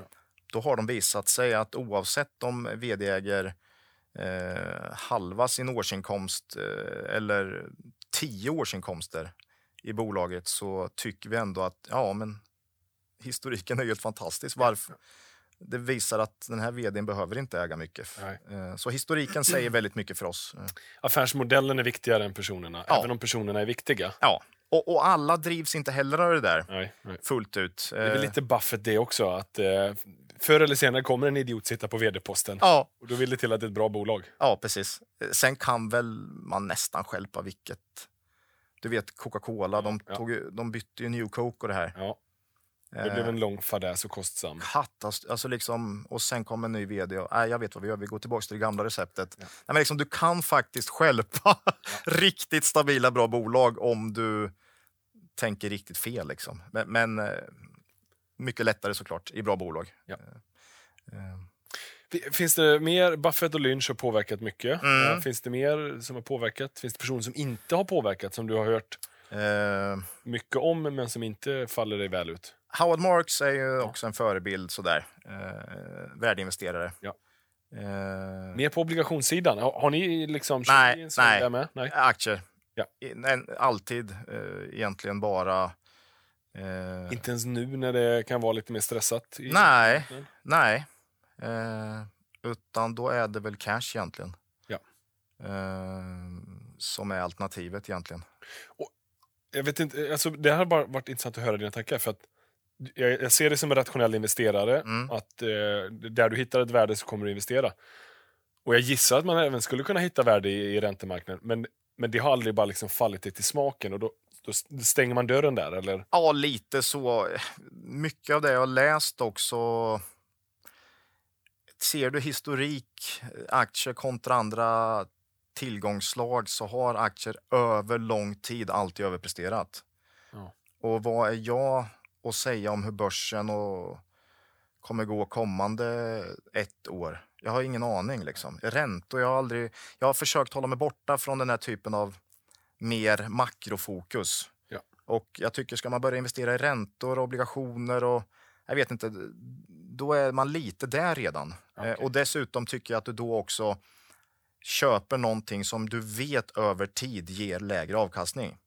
då har de visat sig att oavsett om vd äger eh, halva sin årsinkomst eh, eller tio årsinkomster i bolaget så tycker vi ändå att ja, men historiken är helt fantastisk. Varför? Det visar att den här vdn behöver inte äga mycket. Nej. Eh, Så historiken säger väldigt mycket för oss. Eh, Affärsmodellen är viktigare än personerna, Ja. även om personerna är viktiga. Ja, och, och alla drivs inte heller av det där Nej, nej. fullt ut. Det är väl Eh, lite Buffett det också, att eh, förr eller senare kommer en idiot sitta på vd-posten. Ja, Och då vill det till att det är ett bra bolag. ja, precis. Sen kan väl man nästan stjälpa vilket... Du vet Coca-Cola, de, Ja. tog, ju- de bytte ju New Coke och det här. Ja, det Eh, blev en lång fadäs och kostsam. Katast- alltså liksom, och sen kom en ny vd och nej, jag vet vad vi gör, vi går tillbaka till det gamla receptet. Ja. Nej, men liksom, du kan faktiskt stjälpa riktigt stabila, bra bolag om du tänker riktigt fel. Liksom. Men, men eh, mycket lättare såklart i bra bolag. Ja. Eh, eh, Fi- Finns det mer? Buffett och Lynch har påverkat mycket. Mm. Eh, Finns det mer som har påverkat? Finns det personer som inte har påverkat, som du har hört eh, mycket om, men som inte faller dig väl ut? Howard Marks är ju också en förebild sådär. Eh, värdeinvesterare. Ja. Eh, Mer på obligationssidan? Har, har ni liksom Nej, en nej. där med? Nej. aktier. Ja. Alltid eh, egentligen bara... Eh, Inte ens nu när det kan vara lite mer stressat? i- Nej, nej. Eh, utan då är det väl cash egentligen. Ja. Eh, som är alternativet egentligen. Jag vet inte, alltså, det här har bara varit intressant att höra dina tankar. För att jag, ser dig som en rationell investerare. Mm. Att eh, där du hittar ett värde så kommer du investera. Och jag gissar att man även skulle kunna hitta värde i, i räntemarknaden. Men, men det har aldrig bara liksom fallit dig till smaken. Och då, då stänger man dörren där, eller? Ja, lite så. Mycket av det jag har läst också. Ser du historik, aktier kontra andra tillgångsslag så har aktier över lång tid alltid överpresterat. Ja. Och vad är jag att säga om hur börsen och kommer gå kommande ett år? Jag har ingen aning. Liksom. Räntor, jag har aldrig... Jag har försökt hålla mig borta från den här typen av mer makrofokus. Ja. Och jag tycker, ska man börja investera i räntor och obligationer och jag vet inte, då är man lite där redan. Eh, och dessutom tycker jag att du då också köper någonting som du vet över tid ger lägre avkastning.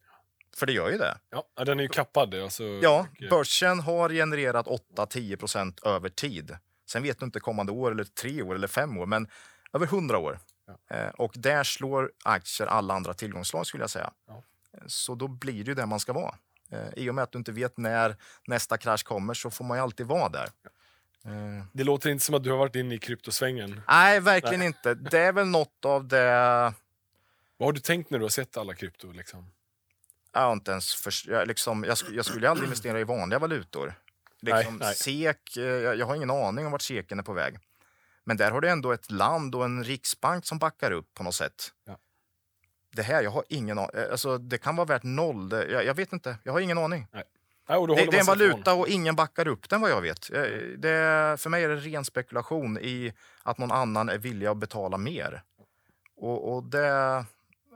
För det gör ju det. Ja, ja, den är ju kappad. Alltså, Ja, mycket- börsen har genererat 8-10 procent över tid. Sen vet du inte kommande år, eller tre år eller fem år, men över 100 år. Ja. Eh, och där slår aktier alla andra tillgångsslag skulle jag säga. Ja. Eh, Så då blir det ju där man ska vara. Eh, I och med att du inte vet när nästa krasch kommer så får man ju alltid vara där. Eh, Det låter inte som att du har varit inne i kryptosvängen. nej, verkligen inte. Det är väl något av det... Vad har du tänkt när du har sett alla krypto? Liksom? Jag har inte ens förs- jag, liksom, jag, jag skulle aldrig investera i vanliga valutor. Liksom, Nej, nej. SEK, eh, jag, jag har ingen aning om vart SEKen är på väg. Men där har du ändå ett land och en riksbank som backar upp på något sätt. Ja. Det här, jag har ingen aning. Alltså, det kan vara värt noll. Det, jag, jag vet inte. Jag har ingen aning. Nej, då Det, det är en valuta och ingen backar upp den vad jag vet. Eh, Det, för mig är det ren spekulation i att någon annan är villig att betala mer. Och, och det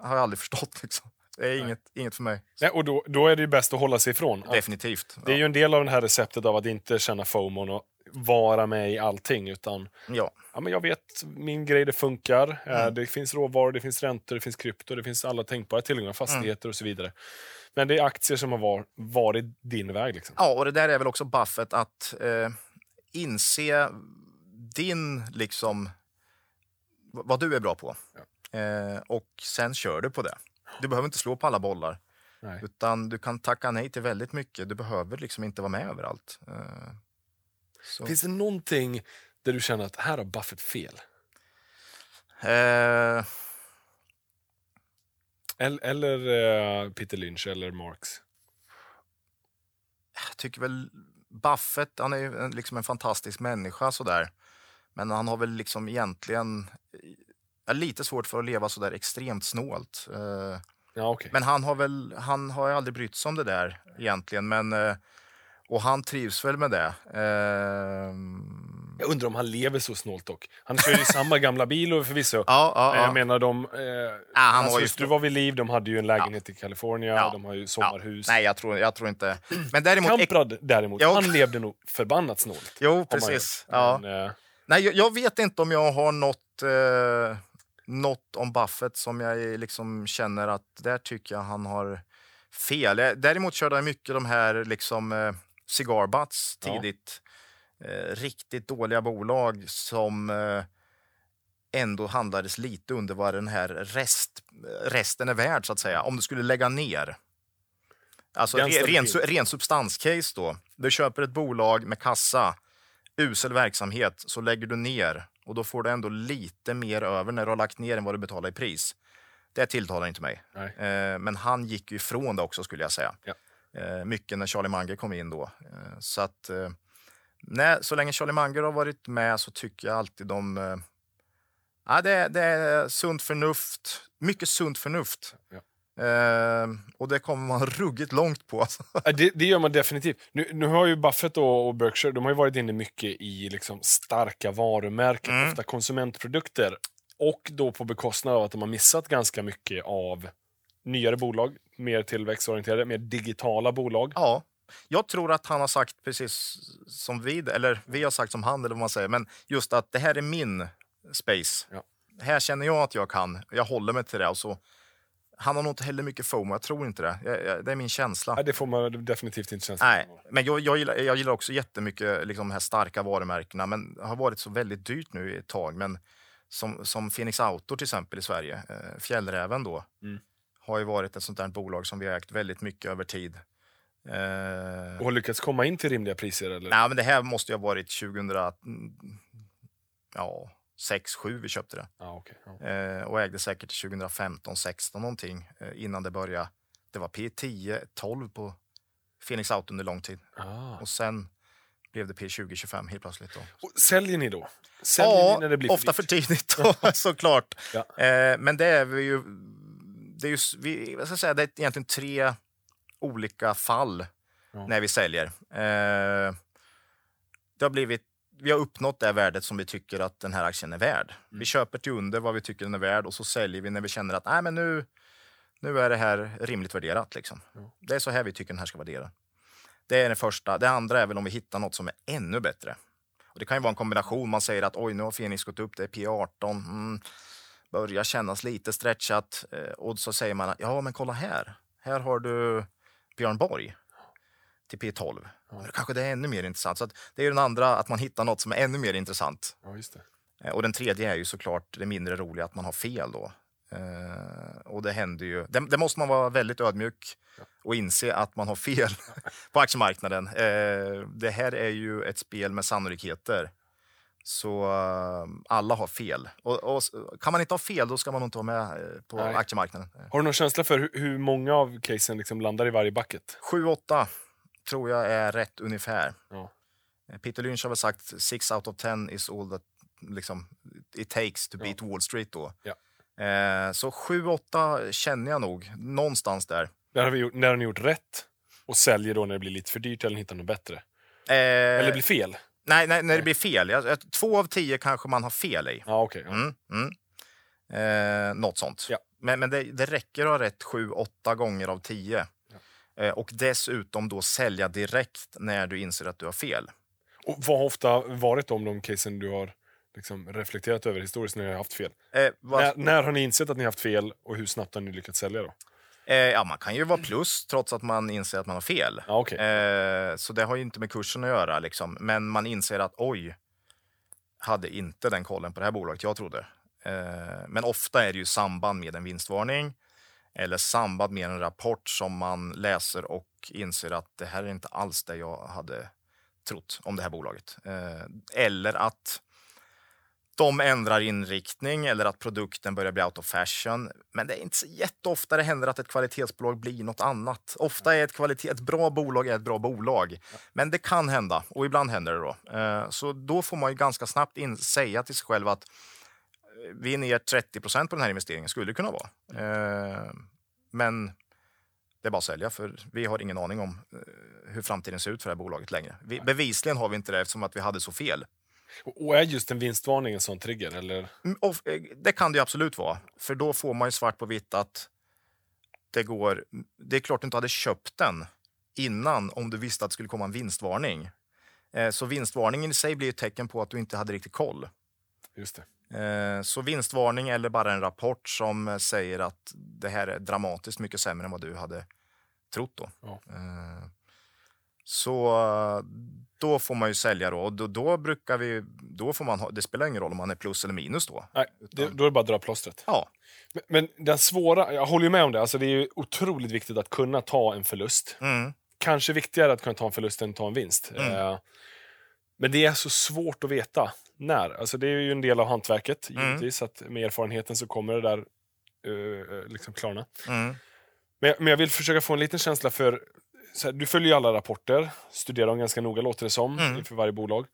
har jag aldrig förstått. Liksom. Det är inget, inget för mig. Nej, och då, då är det ju bäst att hålla sig ifrån. Definitivt. Det är ju en del av det här receptet av att inte känna FOMO och vara med i allting. Utan ja. ja, men jag vet, min grej det funkar. Eh, Mm. Det finns råvaror, det finns räntor, det finns krypto, det finns alla tänkbara tillgångar, fastigheter och så vidare. Men det är aktier som har var, varit din väg. Liksom. Ja, och det där är väl också Buffett att eh, inse din, liksom, vad du är bra på. Eh, och sen kör du på det. Du behöver inte slå på alla bollar, Nej. utan du kan tacka nej till väldigt mycket. Du behöver liksom inte vara med överallt. Eh, Så. Finns det någonting där du känner att här har Buffett fel? Eh, Eller, eller eh, Peter Lynch eller Marx? jag tycker väl Buffett, han är ju liksom en fantastisk människa sådär. Men han har väl liksom egentligen eh, lite svårt för att leva sådär extremt snålt. Eh, Ja, okej. Men han har väl han har aldrig brytt sig om det där egentligen. Men, eh, och han trivs väl med det. Ehm, Jag undrar om han lever så snålt dock. Han kör ju samma gamla bil förvisso. ja, ja, Men jag ja. menar, de, eh, han hans har ju- hustru var vid liv, de hade ju en lägenhet i Kalifornien, Ja. de har ju ja. sommarhus. Nej, jag tror, jag tror inte. Men däremot... Kamprad däremot, Ja. han levde nog förbannat snålt. Jo, har precis. Ja. Men, eh, Nej, jag, jag vet inte om jag har något, eh, något om Buffett som jag liksom känner att där tycker jag han har fel. Jag, däremot körde han mycket de här liksom, eh, cigar butts Ja. tidigt. Eh, riktigt dåliga bolag som eh, ändå handlades lite under vad den här rest, resten är värd, så att säga. Om du skulle lägga ner. Alltså re, ren, ren substanscase då. Du köper ett bolag med kassa, usel verksamhet, så lägger du ner och då får du ändå lite mer över när du har lagt ner än vad du betalar i pris. Det tilltalar inte mig. Eh, men han gick ju ifrån det också skulle jag säga. Ja. Eh, mycket när Charlie Munger kom in då. Eh, så att eh, nej, så länge Charlie Munger har varit med så tycker jag alltid de... Eh, ja, det, det är sunt förnuft. Mycket sunt förnuft. Ja. Eh, och det kommer man ruggigt långt på. Alltså. Det, det gör man definitivt. Nu, nu har ju Buffett och, och Berkshire de har ju varit inne mycket i liksom starka varumärken, Mm. ofta konsumentprodukter. Och då på bekostnad av att de har missat ganska mycket av nyare bolag, mer tillväxtorienterade, mer digitala bolag. Ja, jag tror att han har sagt precis som vi, eller vi har sagt som han, eller vad man säger, men just att det här är min space. Ja. Här känner jag att jag kan, jag håller mig till det. Och så, han har nog inte heller mycket FOMO, jag tror inte det. Jag, jag, det är min känsla. Nej, det får man definitivt inte känslan Nej, men jag, jag, gillar, jag gillar också jättemycket liksom, de här starka varumärkena, men det har varit så väldigt dyrt nu i ett tag. Men som, som Phoenix Outdoor till exempel i Sverige, eh, Fjällräven då, Mm. har ju varit ett sånt där bolag som vi har ägt väldigt mycket över tid. Eh, Och har lyckats komma in till rimliga priser? Eller? Nej, men det här måste ju ha varit 2000, ja, 6, 7 vi köpte det. Ja, okej, ja. Eh, och ägde säkert 2015, 16 någonting eh, innan det började. Det var P10, 12 på Phoenix Out under lång tid. Ah. Och sen blev det P20, 25 helt plötsligt. Då. Och säljer ni då? Säljer Ja, ni när det blir ofta för tidigt då, såklart. Ja. Eh, men det är vi ju... Det är, ju, s- vi, jag ska säga, det är egentligen tre olika fall när vi säljer. Eh, det har blivit, vi har uppnått det värdet som vi tycker att den här aktien är värd. Mm. Vi köper till under vad vi tycker den är värd och så säljer vi när vi känner att Nej, men nu, nu är det här rimligt värderat. Liksom. Ja. Det är så här vi tycker den här ska värdera. Det är det första. Det andra är väl om vi hittar något som är ännu bättre. Och det kan ju vara en kombination. Man säger att oj, nu har Phoenix gått upp, det är P18. Mm, börjar kännas lite stretchat. Eh, och så säger man att ja, men kolla här. Här har du Björn Borg till P12. Ja. Kanske det är ännu mer intressant. Så det är den andra, att man hittar något som är ännu mer intressant. Ja. Eh, Och den tredje är ju såklart det mindre roliga, att man har fel då. Eh, och det händer ju. Det, det måste man vara väldigt ödmjuk och inse att man har fel på aktiemarknaden. Eh, det här är ju ett spel med sannolikheter. Så eh, alla har fel. Och, och kan man inte ha fel, då ska man nog inte vara med på Nej. aktiemarknaden. Har du någon känsla för hur, hur många av casen liksom landar i varje bucket? 7-8 tror jag är rätt ungefär. Ja. Eh, Peter Lynch har väl sagt 6 out of 10 is all that liksom, it takes to Ja. beat Wall Street. Då. Ja. Eh, så 7-8 känner jag nog, någonstans där. Där har, vi gjort, där har ni gjort rätt och säljer då när det blir lite för dyrt eller hittar något bättre. Eh, Eller blir fel. nej, nej, när det blir fel. Jag, två av tio kanske man har fel i. Ja, okej. ja. Mm, mm. Eh, något sånt. Ja. Men, men det, det räcker att ha rätt 7-8 gånger av 10. Eh, och dessutom då sälja direkt när du inser att du har fel. Och vad har ofta varit om de casen du har liksom reflekterat över historiskt när ni har haft fel? Eh, vad, När, när har ni insett att ni har haft fel och hur snabbt har ni lyckats sälja då? Eh, ja, man kan ju vara plus trots att man inser att man har fel. Ja, okej. Eh, så det har ju inte med kursen att göra. Liksom. Men man inser att oj, hade inte den kollen på det här bolaget jag trodde. Men ofta är det ju samband med en vinstvarning eller samband med en rapport som man läser och inser att det här är inte alls det jag hade trott om det här bolaget. Eh, eller att de ändrar inriktning eller att produkten börjar bli out of fashion. Men det är inte så jätteofta det händer att ett kvalitetsbolag blir något annat. Ofta är ett, kvalitet, ett bra bolag ett bra bolag. Men det kan hända och ibland händer det då. Eh, så då får man ju ganska snabbt in, säga till sig själv att vi är ner 30% på den här investeringen, skulle det kunna vara. Eh, men det är bara att sälja för vi har ingen aning om hur framtiden ser ut för det här bolaget längre. Vi, bevisligen har vi inte det eftersom att vi hade så fel. Och är just en vinstvarning en sån trigger? Eller? Mm, eh, det kan det absolut vara. För då får man ju svart på vitt att det går... Det är klart du inte hade köpt den innan om du visste att det skulle komma en vinstvarning. Eh, så vinstvarningen i sig blir ett tecken på att du inte hade riktigt koll. Just det. Eh, så vinstvarning eller bara en rapport som säger att det här är dramatiskt mycket sämre än vad du hade trott då. Ja. Så då får man ju sälja då. Och då, då brukar vi, då får man ha, det spelar ingen roll om man är plus eller minus då. Nej, det, då är det bara att dra plåstret. Ja. Men, men, den svåra, jag håller ju med om det, alltså det är ju otroligt viktigt att kunna ta en förlust. Mm. Kanske viktigare att kunna ta en förlust än att ta en vinst. Mm. Uh, men det är så svårt att veta när. Alltså det är ju en del av hantverket, mm. givetvis. Att med erfarenheten så kommer det där uh, liksom klarna. Mm. Men, men jag vill försöka få en liten känsla för här, du följer ju alla rapporter, studerar dem ganska noga låter det som, mm. inför varje bolag.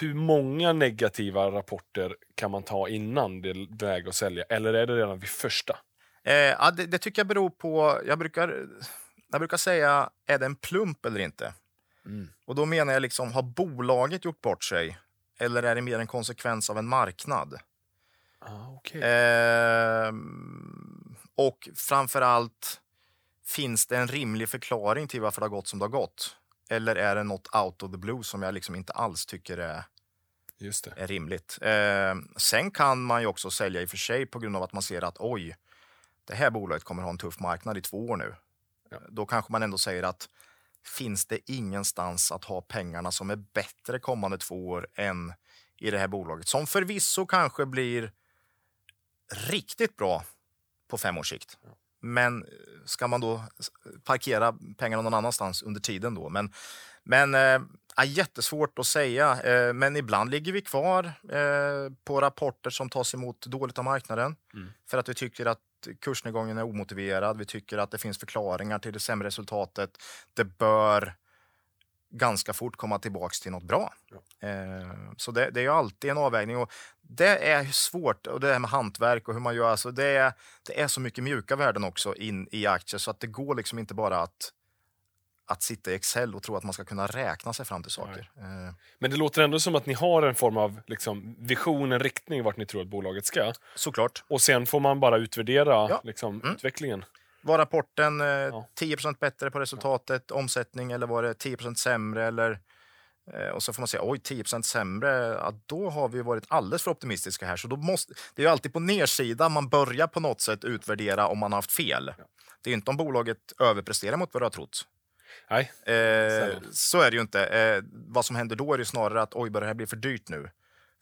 Hur många negativa rapporter kan man ta innan det är läge att sälja? Eller är det redan vid första? Eh, ja, det, det, tycker jag beror på... Jag brukar, jag brukar säga, är det en plump eller inte? Mm. Och då menar jag, liksom, har bolaget gjort bort sig? Eller är det mer en konsekvens av en marknad? Ah, okay. eh, och framför allt Finns det en rimlig förklaring till varför det har gått som det har gått? Eller är det något out of the blue som jag liksom inte alls tycker är, är rimligt? Eh, sen kan man ju också sälja i och för sig på grund av att man ser att oj, det här bolaget kommer ha en tuff marknad i två år nu. Ja. Då kanske man ändå säger att finns det ingenstans att ha pengarna som är bättre kommande två år än i det här bolaget som förvisso kanske blir riktigt bra på fem års sikt. Men ska man då parkera pengarna någon annanstans under tiden då? Men, men äh, jättesvårt att säga. Äh, men ibland ligger vi kvar äh, på rapporter som tas emot dåligt av marknaden mm. för att vi tycker att kursnedgången är omotiverad. Vi tycker att det finns förklaringar till det sämre resultatet. Det bör ganska fort komma tillbaka till något bra. Ja. Eh, så det, det, är ju alltid en avvägning. Och det är svårt, och det här med hantverk och hur man gör. Alltså det, är, det är så mycket mjuka värden också in i aktier så att det går liksom inte bara att att sitta i Excel och tro att man ska kunna räkna sig fram till saker. Eh. Men det låter ändå som att ni har en form av liksom, vision, en riktning vart ni tror att bolaget ska. Såklart. Och sen får man bara utvärdera ja. liksom, mm. utvecklingen. Var rapporten eh, ja. 10% bättre på resultatet, ja. omsättning, eller var det 10% sämre? Eller, eh, och så får man säga, oj, 10% sämre, ja, då har vi varit alldeles för optimistiska här. Så då måste, det är ju alltid på nedsidan man börjar på något sätt utvärdera om man har haft fel. Det är inte om bolaget överpresterar mot vad du har trott. Nej, eh, så är det ju inte. Eh, vad som händer då är det snarare att oj, börjar det här bli för dyrt nu?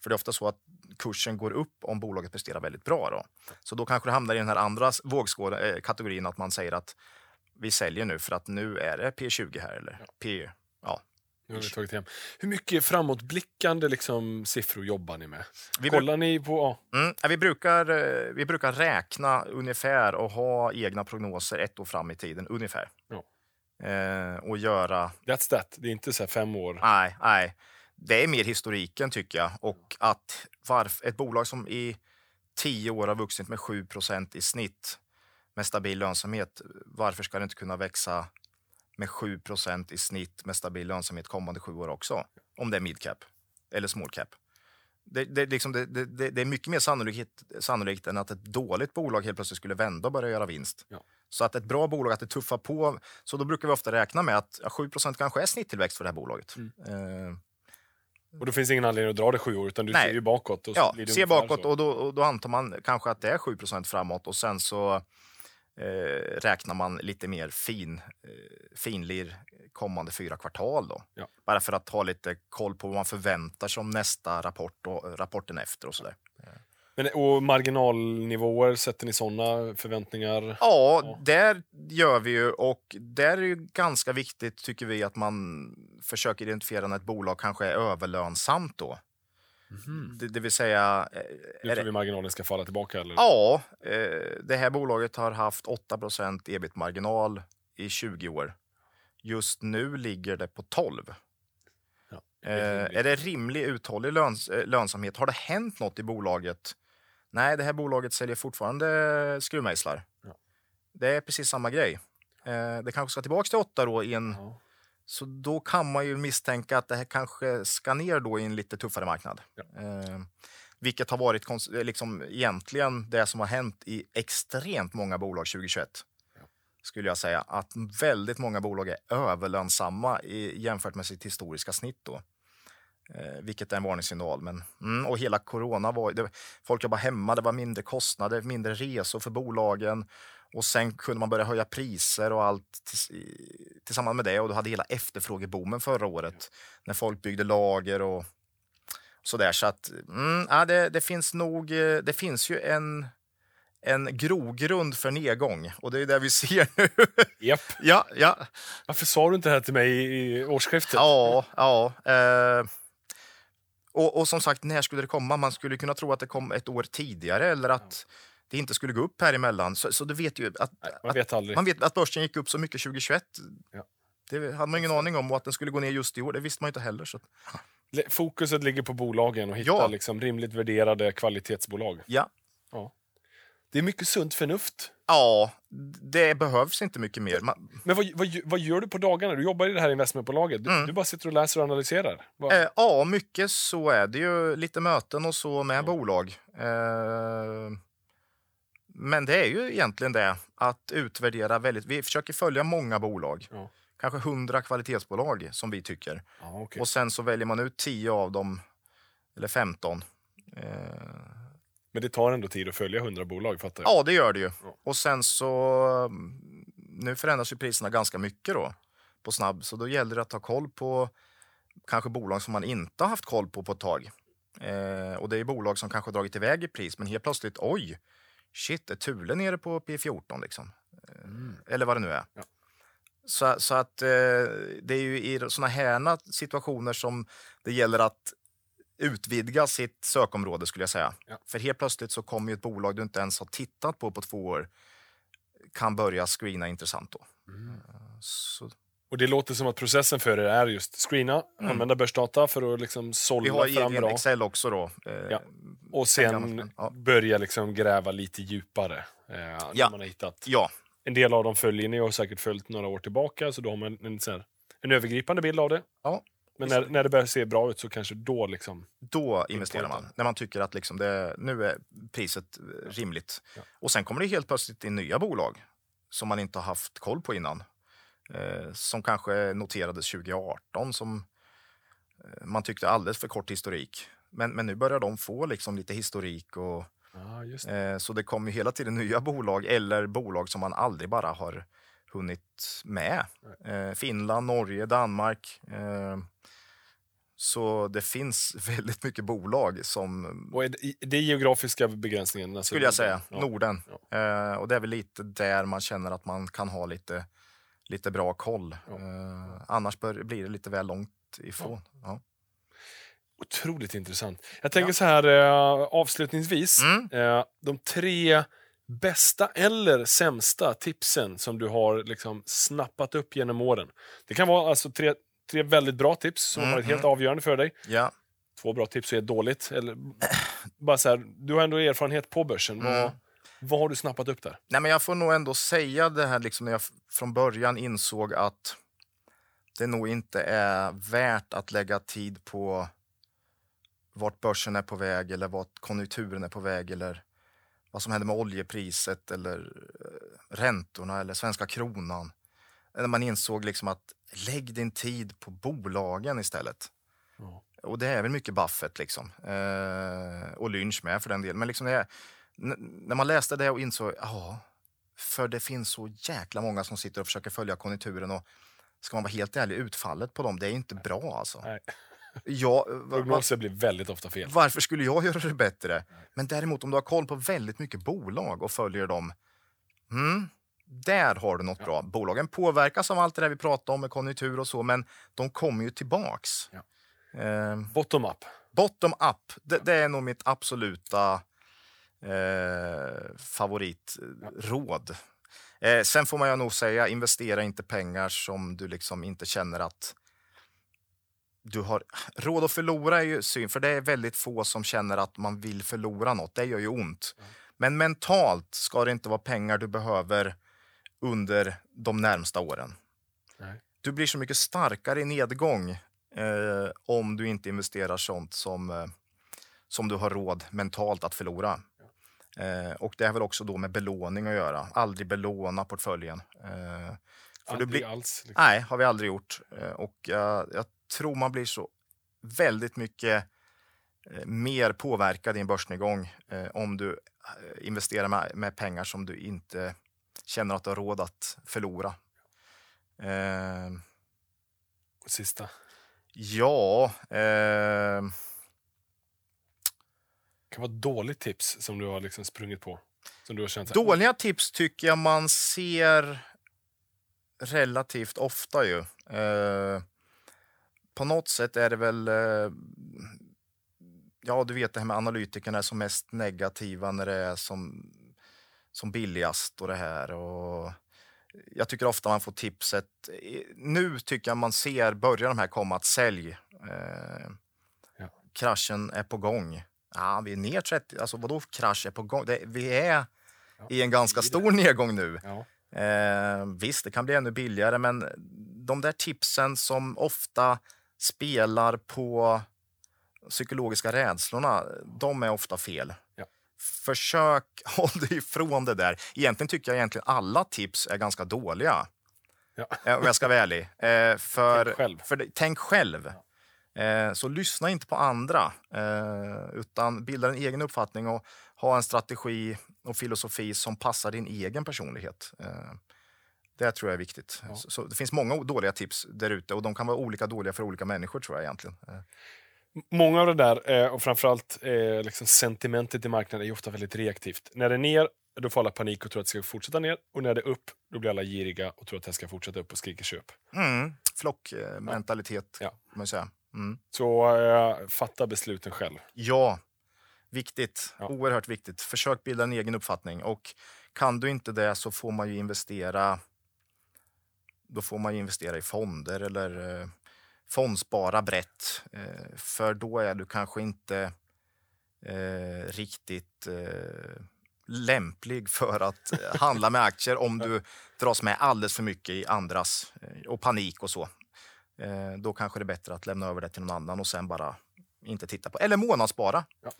För det är ofta så att kursen går upp om bolaget presterar väldigt bra. Då. Så då kanske det hamnar i den här andra eh, kategorin att man säger att vi säljer nu för att nu är det P20 här. Eller ja. P, ja. Nu har vi tagit hem. Hur mycket framåtblickande liksom, siffror jobbar ni med? Vi Kollar ni på... Ja. Mm, vi, brukar, eh, vi brukar räkna ungefär och ha egna prognoser ett år fram i tiden, ungefär. Ja. Eh, och göra... That's that. Det är inte så fem år. Nej, nej det är mer historiken tycker jag. Och att varf, ett bolag som i tio år har vuxit med 7% i snitt med stabil lönsamhet, varför ska det inte kunna växa med 7% i snitt med stabil lönsamhet kommande sju år också? Om det är midcap eller small cap. Det, det, liksom det, det, det, är mycket mer sannolikt, sannolikt än att ett dåligt bolag helt plötsligt skulle vända och börja göra vinst. Ja. Så att ett bra bolag, att det tuffar på. Så då brukar vi ofta räkna med att ja, 7% kanske är snitttillväxt för det här bolaget. Mm. Eh, och då finns ingen anledning att dra det sju år, utan du Nej. ser ju bakåt. Och ja, ser bakåt och då, och då antar man kanske att det är 7% framåt och sen så eh, räknar man lite mer fin, eh, finlir kommande fyra kvartal. Då. Ja. Bara för att ha lite koll på vad man förväntar sig om nästa rapport och rapporten efter och sådär. Men, och marginalnivåer, sätter ni sådana förväntningar? Ja, Ja. där gör vi ju och där är det ju ganska viktigt tycker vi att man försöker identifiera när ett bolag kanske är överlönsamt då. Det, det vill säga... eh, Nu är tror det, vi marginalen ska falla tillbaka? Eller? ja, eh, det här bolaget har haft 8% ebit-marginal i 20 år. Just nu ligger det på 12. Ja, Eh, är det rimlig uthållig löns lönsamhet? Har det hänt något i bolaget? Nej, det här bolaget säljer fortfarande skruvmejslar. Ja. Det är precis samma grej. Eh, det kanske ska tillbaka till åtta då i en... Ja. Så då kan man ju misstänka att det här kanske ska ner då i en lite tuffare marknad. Ja. Eh, vilket har varit liksom egentligen det som har hänt i extremt många bolag 2021. Ja. Skulle jag säga. Att väldigt många bolag är överlönsamma i, jämfört med sitt historiska snitt. Då. Eh, vilket är en varningssignal. Men, mm, och hela corona var... Det, folk jobbade hemma, det var mindre kostnader, mindre resor för bolagen. Och sen kunde man börja höja priser och allt tills, i- tillsammans med det. Och då hade hela efterfrågeboomen förra året. När folk byggde lager och sådär. Så att, mm, ja, det, det finns nog... eh, Det finns ju en, en grogrund för nedgång. Och det är det vi ser nu. Japp. ja, ja. Varför sa du inte det här till mig i i årsskiftet? Ja, ja. Eh, och, och som sagt, när skulle det komma? Man skulle kunna tro att det kom ett år tidigare eller att det inte skulle gå upp här emellan. Så, så du vet ju att, Nej, man att, vet aldrig. man vet att börsen gick upp så mycket 2021. Ja. Det hade man ingen aning om och att den skulle gå ner just i år, det visste man inte heller. Så att, Fokuset ligger på bolagen och hitta Ja. liksom rimligt värderade kvalitetsbolag. ja. Det är mycket sunt förnuft. ja, det behövs inte mycket mer. Man, Men vad, vad, vad gör du på dagarna? Du jobbar i det här investmentbolaget. Du, Mm. du bara sitter och läser och analyserar. Vad- Eh, ja, mycket så är det ju. Lite möten och så med bolag. Eh, men det är ju egentligen det, att utvärdera väldigt... Vi försöker följa många bolag. Ja. Kanske hundra kvalitetsbolag som vi tycker. Ja, okej. Och sen så väljer man ut 10 av dem, eller 15. Eh, Men det tar ändå tid att följa 100 bolag, fattar jag? ja, det gör det ju. Ja. Och sen så... mm, Nu förändras ju priserna ganska mycket då, på snabb. Så då gäller det att ha koll på kanske bolag som man inte har haft koll på på ett tag. Eh, och det är bolag som kanske har dragit iväg i pris, men helt plötsligt, oj, shit, är Thule nere på P14 liksom? Eh, Eller vad det nu är. Ja. Så, så att eh, det är ju i såna här situationer som det gäller att utvidga sitt sökområde skulle jag säga. Ja. För helt plötsligt så kommer ett bolag du inte ens har tittat på på två år kan börja screena intressant då. Så Och det låter som att processen för er är just screena, använda börsdata för att liksom vi sålla har fram egen bra. Excel också då. Eh, Ja. Och sen ja. börja liksom gräva lite djupare. Eh, Ja. man har hittat. ja, En del av dem följer ni och har säkert följt några år tillbaka, så då har man en, här, en övergripande bild av det. ja. Men när, när det börjar se bra ut så kanske då liksom... Då investerar man. När man tycker att liksom det, nu är priset eh, rimligt. Ja. Och sen kommer det helt plötsligt in nya bolag som man inte har haft koll på innan. Eh, som kanske noterades 2018 som eh, man tyckte alldeles för kort historik. Men, men nu börjar de få liksom lite historik. och just det. eh, Så det kommer hela tiden nya bolag eller bolag som man aldrig bara har hunnit med. Eh, Finland, Norge, Danmark. Så det finns väldigt mycket bolag som Och är det, det är geografiska begränsningen? Alltså, skulle jag säga. Ja. Norden. Eh, och det är väl lite där man känner att man kan ha lite, lite bra koll. Ja. Eh, annars bör, blir det lite väl långt ifrån. Ja. Otroligt intressant. Jag tänker så här eh, avslutningsvis. Mm. Eh, de tre bästa eller sämsta tipsen som du har liksom snappat upp genom åren. Det kan vara alltså tre, tre väldigt bra tips som Mm, har varit helt mm. avgörande för dig. Ja. Två bra tips ett dåligt. Eller, bara så här, du har ändå erfarenhet på börsen. Mm. Vad, vad har du snappat upp där? Nej, men jag får nog ändå säga det här liksom när jag från början insåg att det nog inte är värt att lägga tid på vart börsen är på väg eller vart konjunkturen är på väg eller vad som händer med oljepriset eller eh, räntorna eller svenska kronan. När man insåg liksom att lägg din tid på bolagen istället. Ja. Och det är väl mycket Buffett liksom. Eh, och Lynch med för den delen. Men liksom är, när man läste det och insåg, ja, för det finns så jäkla många som sitter och försöker följa konjunkturen och ska man vara helt ärlig, utfallet på dem, det är inte bra alltså. Nej. Ja, Prognoser blir väldigt ofta fel. varför skulle jag göra det bättre? Men däremot om du har koll på väldigt mycket bolag och följer dem. Mm, där har du något bra. Bolagen påverkas av allt det där vi pratar om med konjunktur och så, men de kommer ju tillbaks. Ja. Eh, Bottom up. bottom up, det, det är nog mitt absoluta eh, favoritråd. Eh, sen får man ju nog säga, investera inte pengar som du liksom inte känner att du har råd att förlora är ju synd, för det är väldigt få som känner att man vill förlora något. Det gör ju ont. Men mentalt ska det inte vara pengar du behöver under de närmsta åren. Nej. Du blir så mycket starkare i nedgång eh, om du inte investerar sånt som, eh, som du har råd mentalt att förlora. Eh, och det har väl också då med belåning att göra. Aldrig belåna portföljen. Eh, Aldrig blir, alls. Liksom. Nej, har vi aldrig gjort. Eh, Och jag tror man blir så väldigt mycket eh, mer påverkad i en börsnedgång eh, om du investerar med, med pengar som du inte känner att du har råd att förlora. Eh, Sista. ja, eh, kan vara dåligt tips som du har liksom sprungit på. Som du har känt dåliga tips tycker jag man ser relativt ofta ju. Eh, på något sätt är det väl eh, Ja, du vet det här med analytikerna är som mest negativa när det är som, som billigast och det här. Och jag tycker ofta man får tipset. eh, Nu tycker jag man ser, börjar de här komma att sälj. Eh, Ja. Kraschen är på gång. Ja, vi är ner 30, alltså vadå krasch är på gång? Det, vi är i en ganska stor nedgång nu. Ja. Eh, visst, det kan bli ännu billigare, men de där tipsen som ofta spelar på psykologiska rädslorna, de är ofta fel. Ja. Försök håll dig ifrån det där. Egentligen tycker jag egentligen alla tips är ganska dåliga. Ja. Eh, Om jag ska vara ärlig. Eh, för, Tänk själv. För tänk själv. Eh, så lyssna inte på andra, utan bilda en egen uppfattning och ha en strategi och filosofi som passar din egen personlighet. Det tror jag är viktigt. Ja. Så det finns många dåliga tips där ute och de kan vara olika dåliga för olika människor tror jag egentligen. Många av det där, eh, och framförallt eh, liksom sentimentet i marknaden, är ofta väldigt reaktivt. När det är ner, då får alla panik och tror att det ska fortsätta ner. Och när det är upp, då blir alla giriga och tror att det ska fortsätta upp och skriker köp. Mm, flockmentalitet, Ja. man säga. Mm. Så eh, fatta besluten själv. Ja, viktigt. Ja. Oerhört viktigt. Försök bilda en egen uppfattning. Och kan du inte det så får man ju investera då får man ju investera i fonder eller eh, fondspara brett. Eh, för då är du kanske inte eh, riktigt eh, lämplig för att eh, handla med aktier om du dras med alldeles för mycket i andras eh, och panik och så. Eh, då kanske det är bättre att lämna över det till någon annan och sen bara inte titta på. Eller månadsspara. Ja.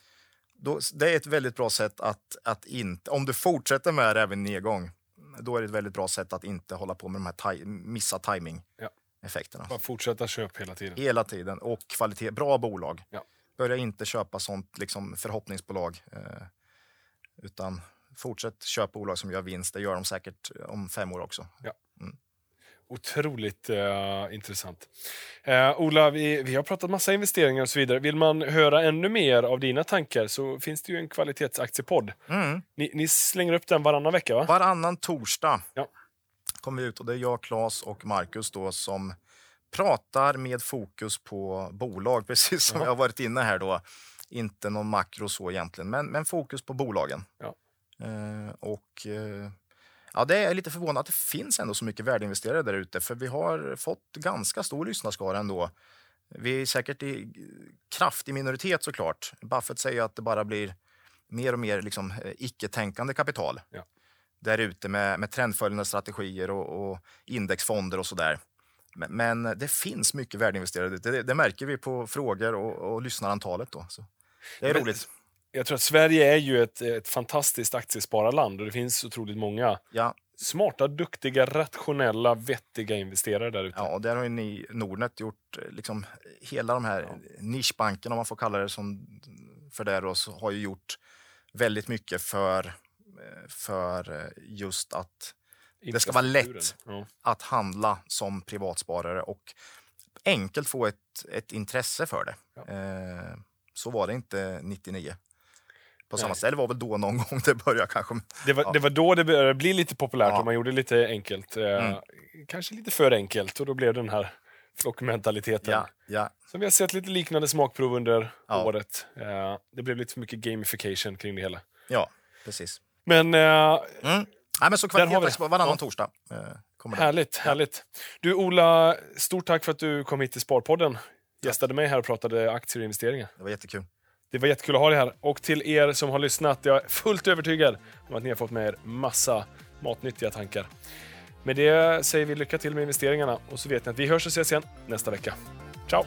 Då, det är ett väldigt bra sätt att, att inte, om du fortsätter med det även nedgång, då är det ett väldigt bra sätt att inte hålla på med de här taj, missa Ja. Timing-effekterna. Bara fortsätta köp hela tiden. Hela tiden. Och kvalitet, bra bolag. Ja. Börja inte köpa sånt liksom, förhoppningsbolag. Eh, utan fortsätt köpa bolag som gör vinst. Det gör de säkert om fem år också. Otroligt eh, intressant. Eh, Ola, vi, vi har pratat massa investeringar och så vidare. Vill man höra ännu mer av dina tankar så finns det ju en kvalitetsaktiepodd. Mm. Ni, ni slänger upp den varannan vecka, va? Varannan torsdag Ja. Kommer vi ut och det är jag, Claes och Marcus då som pratar med fokus på bolag, precis som Ja. jag har varit inne här då. Inte någon makro så egentligen, men, men fokus på bolagen. Ja. Eh, och eh, ja, det är lite förvånande att det finns ändå så mycket värdeinvesterare där ute, för vi har fått ganska stor lyssnarskara ändå. Vi är säkert i kraftig minoritet såklart. Buffett säger att det bara blir mer och mer liksom, eh, icke-tänkande kapital Ja. Där ute med, med trendföljande strategier och, och indexfonder och sådär. Men, men det finns mycket värdeinvesterare. Det, det märker vi på frågor och, och lyssnarantalet. Då. Så det är Men- roligt. Jag tror att Sverige är ju ett, ett fantastiskt aktiespararland och det finns otroligt många Ja, smarta, duktiga, rationella, vettiga investerare där ute. ja, och där har ju ni, Nordnet gjort eh, liksom, hela de här nischbankerna, om man får kalla det som, för det, då, så har ju gjort väldigt mycket för, för eh, just att det ska vara lätt. Ja. att handla som privatsparare och enkelt få ett, ett intresse för det. Ja. Eh, så var det inte 99. På samma. Det var väl då någon gång det började kanske. Det var, Ja. det var då det började bli lite populärt och man gjorde lite enkelt. Eh, Mm. Kanske lite för enkelt och då blev det den här flockmentaliteten. Ja, ja, Som vi har sett lite liknande smakprov under året. Eh, det blev lite för mycket gamification kring det hela. ja, precis. Men eh, Mm. Nej, men så Där har vi det. varannan Ja. torsdag. Eh, kommer det. härligt, härligt. Du Ola, stort tack för att du kom hit till Sparpodden. Gästade mig här och pratade aktier och investeringar. Det var jättekul. Det var jättekul att ha dig här. Och till er som har lyssnat, jag är fullt övertygad om att ni har fått med er massa matnyttiga tankar. Med det säger vi lycka till med investeringarna och så vet ni att vi hörs och ses igen nästa vecka. Ciao!